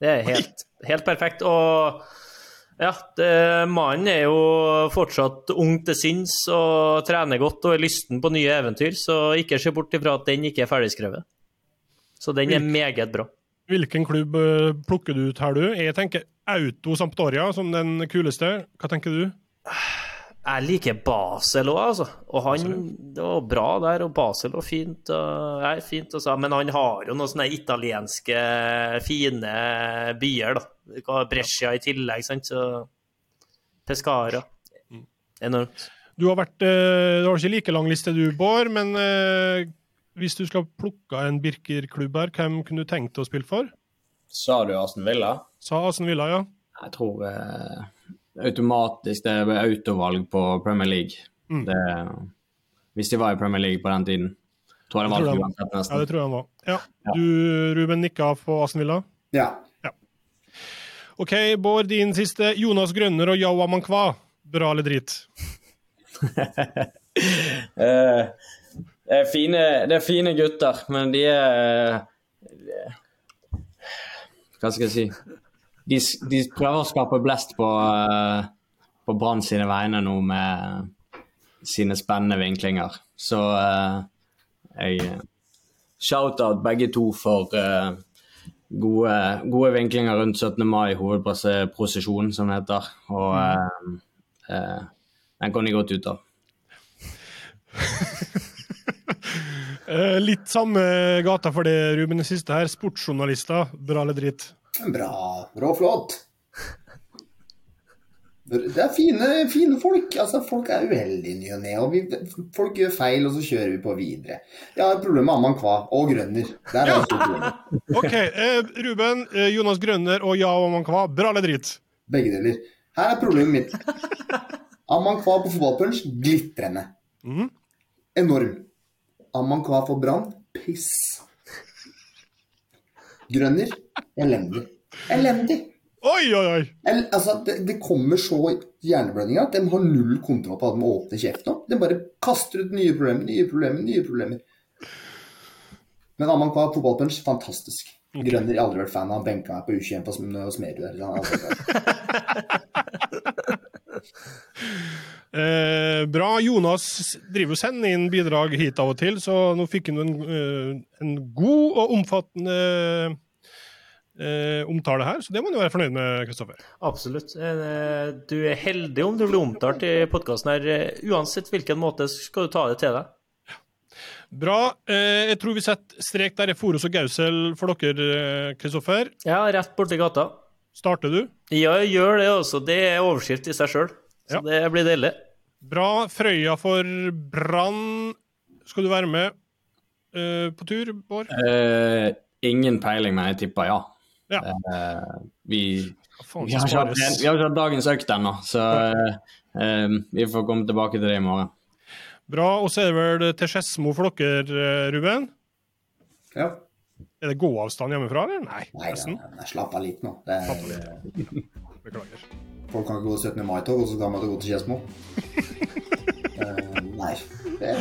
Det er helt, helt perfekt. Og ja, mannen er jo fortsatt ung til sinns og trener godt og er lysten på nye eventyr, så ikke se bort ifra at den ikke er ferdigskrevet. Så den er meget bra. Hvilken klubb eh, plukker du ut her, du? Jeg tenker Auto Sampdoria som den kuleste. Hva tenker du? Jeg liker Basel òg, altså. Og han Det var bra der, og Basel var fint. Og, ja, fint også. Men han har jo noen sånne italienske, fine byer, da. Brescia i tillegg, sant. Så Pescara. Enormt. Du har vært eh, Du har ikke like lang liste du, Bård, men eh, hvis du skal plukke en Birker-klubb her, hvem kunne du tenkt deg å spille for? Sa du Aston Villa? Sa Aston Villa, ja. Jeg tror eh, automatisk det er autovalg på Premier League. Mm. Det, hvis de var i Premier League på den tiden. Tror jeg det Jeg tror var det Ja, det tror jeg han var. Ja. Ja. Du, Ruben, nikka på Aston Villa? Ja. OK, Bård, din siste. Jonas Grønner og Yawa Mankwa. Bra eller drit? Eh, det, er fine, det er fine gutter, men de er eh, Hva skal jeg si De, de prøver å skape blest på, eh, på Brann sine vegne nå med sine spennende vinklinger. Så eh, jeg Shout-out begge to for eh, gode, gode vinklinger rundt 17. mai, hovedprosesjonen som det heter. Og eh, eh, den kan de godt ut av. Eh, litt samme gata for det, Ruben. Det siste her. Sportsjournalister. Bra eller drit? Bra. Rå flott. Det er fine, fine folk. Altså, folk er uheldige i ny og ne. og vi- Folk gjør feil, og så kjører vi på videre. Jeg har problemer med Amman Kva og Grønner. Der er ja. OK, eh, Ruben, eh, Jonas Grønner og ja og Amman Kva, Bra eller drit? Begge deler. Her er problemet mitt. Amman Kva på fotballpunch glitrende. Mm. Enorm. Amman Kva for Brann piss. Grønner elendig. Elendig. Oi, oi, oi! El, altså, det, det kommer så hjerneblødninger at de har null kontroll på at de åpner kjeften opp. De bare kaster ut nye problemer, nye problemer, nye problemer. Men Amman Kva fotballpunch, fantastisk. Grønner, jeg har aldri vært fan av. Han benka meg på U21 på Sm- Smerud der. så han har aldri vært- Eh, bra. Jonas driver sender inn bidrag hit av og til, så nå fikk han en, eh, en god og omfattende eh, omtale her, så det må han jo være fornøyd med, Kristoffer. Absolutt. Eh, Du er heldig om du blir omtalt i podkasten her. Eh, Uansett hvilken måte skal du ta det til deg. Bra. Eh, jeg tror vi setter strek der i Forus og Gausel for dere, Kristoffer. Ja, rett borti gata. Starter du? Ja, jeg gjør det også. Det er overskrift i seg sjøl. Så Ja. det blir deilig. Bra. Frøya for Brann. Skal du være med uh, på tur, Bård? Uh, ingen peiling, men jeg tipper ja. Ja. Uh, vi, faen vi, har ikke hatt, vi har ikke hatt dagens økt ennå, så vi får komme tilbake til det i morgen. Bra. Og så er det vel til Skedsmo for dere, Ruben? Ja. Er det gåavstand hjemmefra, eller? Nei, Nei, nesten. nei, slapp av litt nå. Det er... litt. Ja. Beklager. folk kan ikke gå 17. mai-tog, og så kan man gå til Skedsmo. Eh, nei.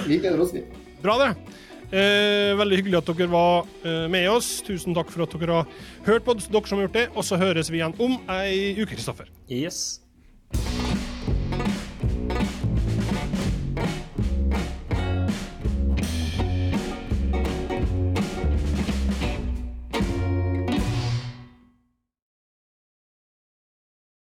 Vi gleder oss, vi. Bra, det. Eh, veldig hyggelig at dere var eh, med oss. Tusen takk for at dere har hørt på, dere som har gjort det. Og så høres vi igjen om ei uke, Kristoffer. Yes.